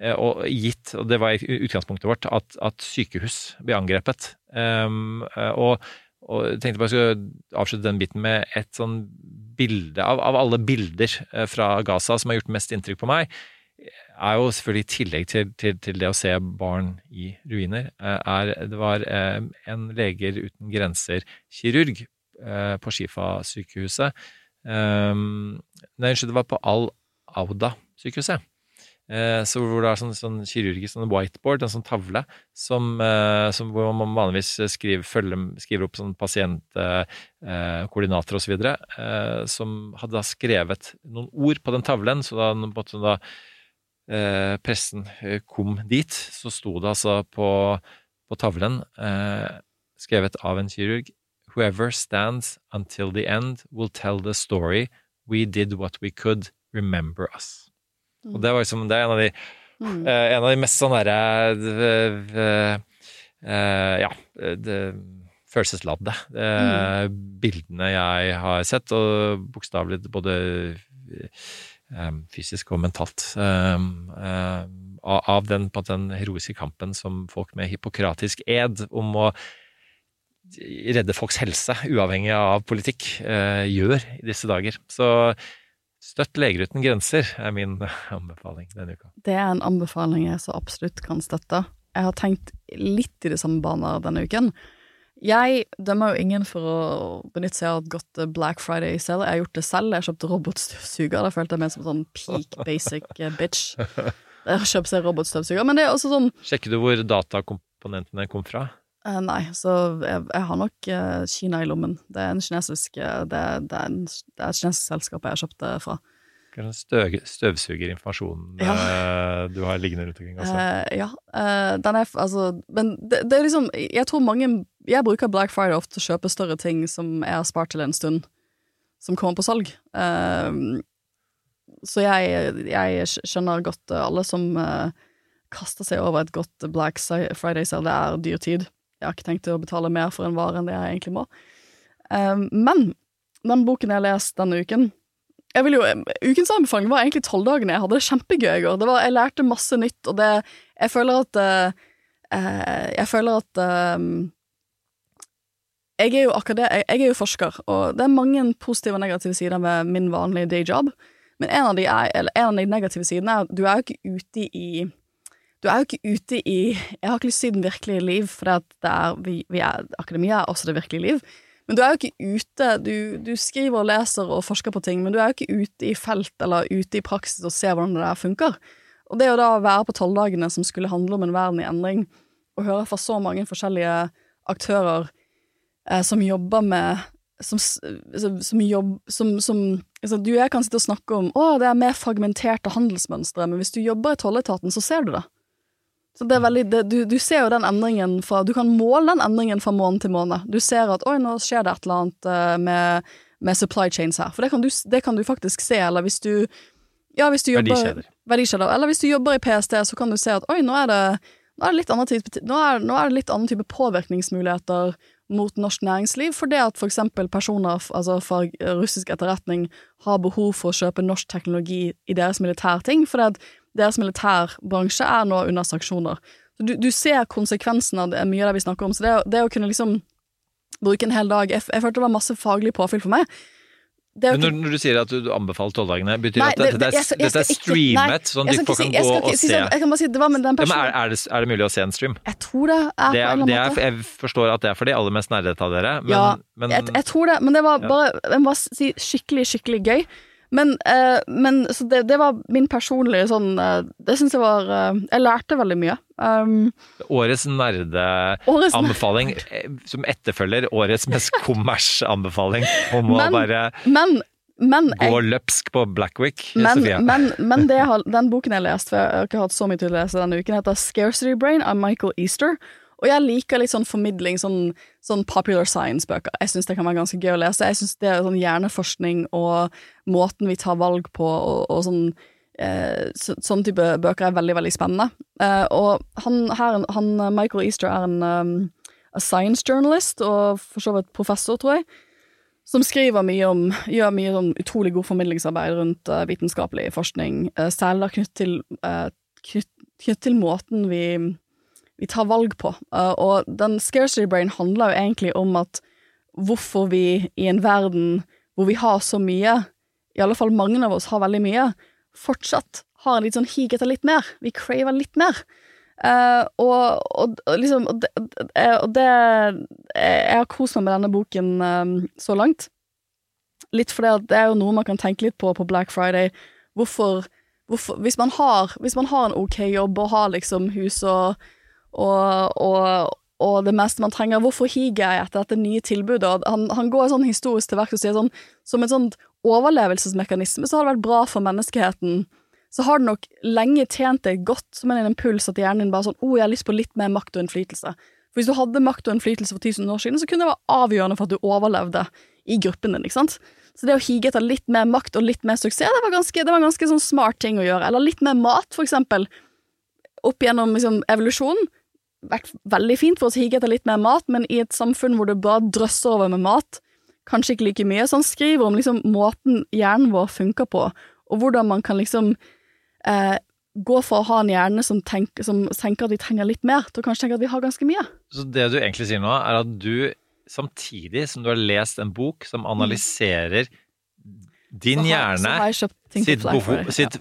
eh, og gitt, og det var i utgangspunktet vårt, at, at sykehus blir angrepet. Um, og, og jeg tenkte bare jeg skulle avslutte den biten med et sånn bilde av, av alle bilder fra Gaza som har gjort mest inntrykk på meg er jo selvfølgelig i tillegg til, til, til det å se barn i ruiner, eh, er Det var eh, en Leger uten grenser-kirurg eh, på Shifa-sykehuset um, Nei, unnskyld, det var på Al-Auda-sykehuset. Eh, så hvor det er sånn, sånn kirurgisk sånn whiteboard, en sånn tavle, som, som hvor man vanligvis skriver, følger, skriver opp sånn pasientkoordinater eh, osv., eh, som hadde da skrevet noen ord på den tavlen, så da, på en måte da pressen eh, kom dit, så sto det altså på, på tavlen, eh, skrevet av en kirurg, Whoever stands until the end will tell the story. We did what we could. Remember us. Og det var liksom, det er en av de, Mm. uh, en av de mest sånn derre uh, uh, Ja, det, følelsesladde mm. bildene jeg har sett, og bokstavelig både eh, fysisk og mentalt. eh, eh, av den, den heroiske kampen som folk med hippokratisk ed om å redde folks helse, uavhengig av politikk, eh, gjør i disse dager. Så støtt Leger uten grenser er min anbefaling denne uka. Det er en anbefaling jeg så absolutt kan støtte. Jeg har tenkt litt i de samme baner denne uken. Jeg dømmer jo ingen for å benytte seg av et godt Black Friday-sale. Jeg har gjort det selv. Jeg kjøpte robotstøvsuger. Da følte jeg meg som sånn peak basic eh, bitch. Jeg har kjøpt seg robotstøvsuger. Men det er også sånn Sjekker du hvor datakomponentene kom fra? eh, Nei, så jeg, jeg har nok eh, Kina i lommen. Det er en kinesisk eh, det, det, er en, det er et kinesisk selskap jeg har kjøpt det fra. Støv, støvsugerinformasjon eh, du har liggende rundt omkring også? Eh, ja. eh, den er altså Men det, det er liksom Jeg tror mange Jeg bruker Black Friday ofte til å kjøpe større ting som jeg har spart til en stund. som kommer på salg. Um, så jeg, jeg skjønner godt eh, alle som uh, kaster seg over et godt Black Friday sale. Det er dyr tid. Jeg har ikke tenkt å betale mer for en vare enn det jeg egentlig må. Um, men den boken jeg har lest denne uken jeg vil jo, Ukens anbefaling var egentlig tolvdagene. Jeg hadde det kjempegøy i går. Jeg lærte masse nytt, og det Jeg føler at uh, Jeg føler at um, jeg er, jeg er jo forsker, og det er mange positive og negative sider ved min vanlige dayjob. Men en av de, er, en av de negative sidene er at du er jo ikke ute i Du er jo ikke ute i Jeg har ikke lyst til å si den virkelige liv, for vi, vi akademia er også det virkelige liv. Men du er jo ikke ute du, du, skriver og leser og forsker på ting, men du er jo ikke ute i felt eller ute i praksis og ser hvordan det der funker. Og det å da være på tolvdagene som skulle handle om en verden i endring, og høre fra så mange forskjellige aktører som jobber med som, som, jobb, som, som altså, Du og jeg kan sitte og snakke om å, det er mer fragmenterte handelsmønstre, men hvis du jobber i tolletaten, så ser du det. Så det er veldig, det, du, du, ser jo den endringen fra Du kan måle den endringen fra måned til måned. Du ser at oi, nå skjer det et eller annet uh, med, med, supply chains her. For det kan, du, det kan, du, faktisk se, eller hvis du Ja, hvis du jobber Verdikjeder. Verdikjeder. Eller hvis du jobber i PST, så kan du se at oi, nå er det, nå er det litt annen type, nå er, nå er det litt annen type påvirkningsmuligheter mot norsk næringsliv, fordi at for eksempel personer altså fra russisk etterretning har behov for å kjøpe norsk teknologi i deres militærting, fordi at deres militærbransje er nå under sanksjoner. Du, du, ser konsekvensen av det, mye av det vi snakker om, så det, det å kunne liksom bruke en hel dag Jeg, jeg følte det var masse faglig påfyll for meg. Men når, når, du sier at du anbefaler tolvdagene, betyr det at dette, det, det, dette er streamet, sånn at folk kan gå og se? Jeg kan bare si det var med den personen. Ja, er, det, er, det, mulig å se en stream? Jeg tror det er, det er, det måte. Jeg forstår at det er for de aller mest nerdete av dere, men, ja, men jeg, jeg, tror det, men det var bare, jeg må si skikkelig, skikkelig gøy. Men, uh, men så det, det, var min personlige sånn uh, Det syns jeg var uh, Jeg lærte veldig mye. Um, årets nerdeanbefaling eh, som etterfølger årets mest kommers-anbefaling om men, å bare men, men, gå løpsk på Blackwick. Men, men, men det, den boken jeg leste, for jeg har ikke hatt så mye til å lese denne uken, heter Scarcity Brain av Michael Easter. Og jeg liker litt sånn formidling, sånn, sånn popular science-bøker. Jeg syns det kan være ganske gøy å lese. Jeg syns det er sånn hjerneforskning og måten vi tar valg på og, og sånn eh, så, Sånn type bøker er veldig, veldig spennende. Eh, og han her, han, Michael Easter er en um, science journalist, og for så vidt professor, tror jeg. Som skriver mye om Gjør mye sånn utrolig god formidlingsarbeid rundt uh, vitenskapelig forskning, uh, særlig knytt til, uh, knytt, knytt til måten vi vi tar valg på. Og den scarcity brain handler jo egentlig om at hvorfor vi i en verden hvor vi har så mye, i alle fall mange av oss har veldig mye, fortsatt har en litt sånn hig etter litt mer. Vi craver litt mer. Uh, og, og, liksom og det, og det, Jeg har kost meg med denne boken um, så langt. Litt fordi at det er jo noe man kan tenke litt på på Black Friday. Hvorfor, hvorfor hvis, man har, hvis man har en ok jobb og har liksom hus og og, og, og, det meste man trenger. Hvorfor higer jeg etter dette nye tilbudet? Han, han går sånn historisk til verks og sier sånn som et sånn overlevelsesmekanisme så har det vært bra for menneskeheten. Så har det nok lenge tjent deg godt som en impuls at hjernen din bare sånn 'Å, oh, jeg har lyst på litt mer makt og innflytelse'. For hvis du hadde makt og innflytelse for 1000 år siden, så kunne det være avgjørende for at du overlevde i gruppen din, ikke sant? Så det å hige etter litt mer makt og litt mer suksess, det var ganske, det var ganske sånn smart ting å gjøre. Eller litt mer mat, for eksempel. Opp gjennom liksom, evolusjonen vært veldig fint for oss å hige etter litt mer mat, men i et samfunn hvor du bare drøsser over med mat, kanskje ikke like mye. Så han skriver om liksom måten hjernen vår funker på, og hvordan man kan liksom eh, gå for å ha en hjerne som tenker, som tenker, at vi trenger litt mer, til å kanskje tenke at vi har ganske mye. Så det du egentlig sier nå, er at du samtidig som du har lest en bok som analyserer din hjerne sitt, behov, sitt,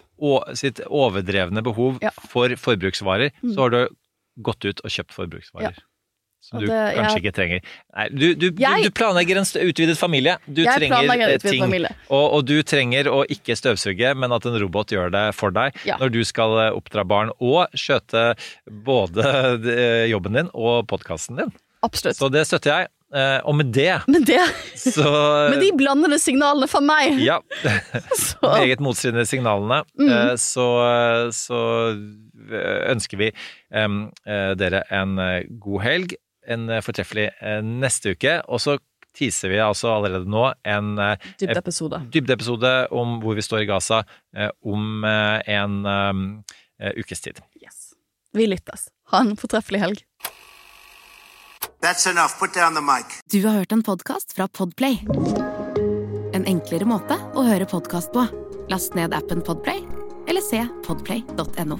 sitt, overdrevne behov ja. for forbruksvarer, mm. så har du gått ut og kjøpt forbruksvarer. Ja. Som du det, kanskje jeg... ikke trenger. Nei, du, du, jeg... du, planlegger en utvidet familie. Du jeg trenger en ting. Familie. Og, og, du trenger å ikke støvsuge, men at en robot gjør det for deg ja. når du skal eh, oppdra barn og skjøte både eh, jobben din og podkasten din. Absolutt. Så det støtter jeg. og med det, med, det så, med de blandede signalene fra meg Ja. Meget motstridende signalene. Mm. så, så ønsker vi um, dere en god helg, en fortreffelig neste uke. Og så teaser vi altså allerede nå en eh, Dybdeepisode. dybde om hvor vi står i Gaza eh, om eh, en eh, ukes tid. Vi lyttes. Ha en fortreffelig helg. That's enough. Put down the mic. Du har hørt en podkast fra Podplay. En enklere måte å høre podkast på. Last ned appen Podplay, eller se podplay.no.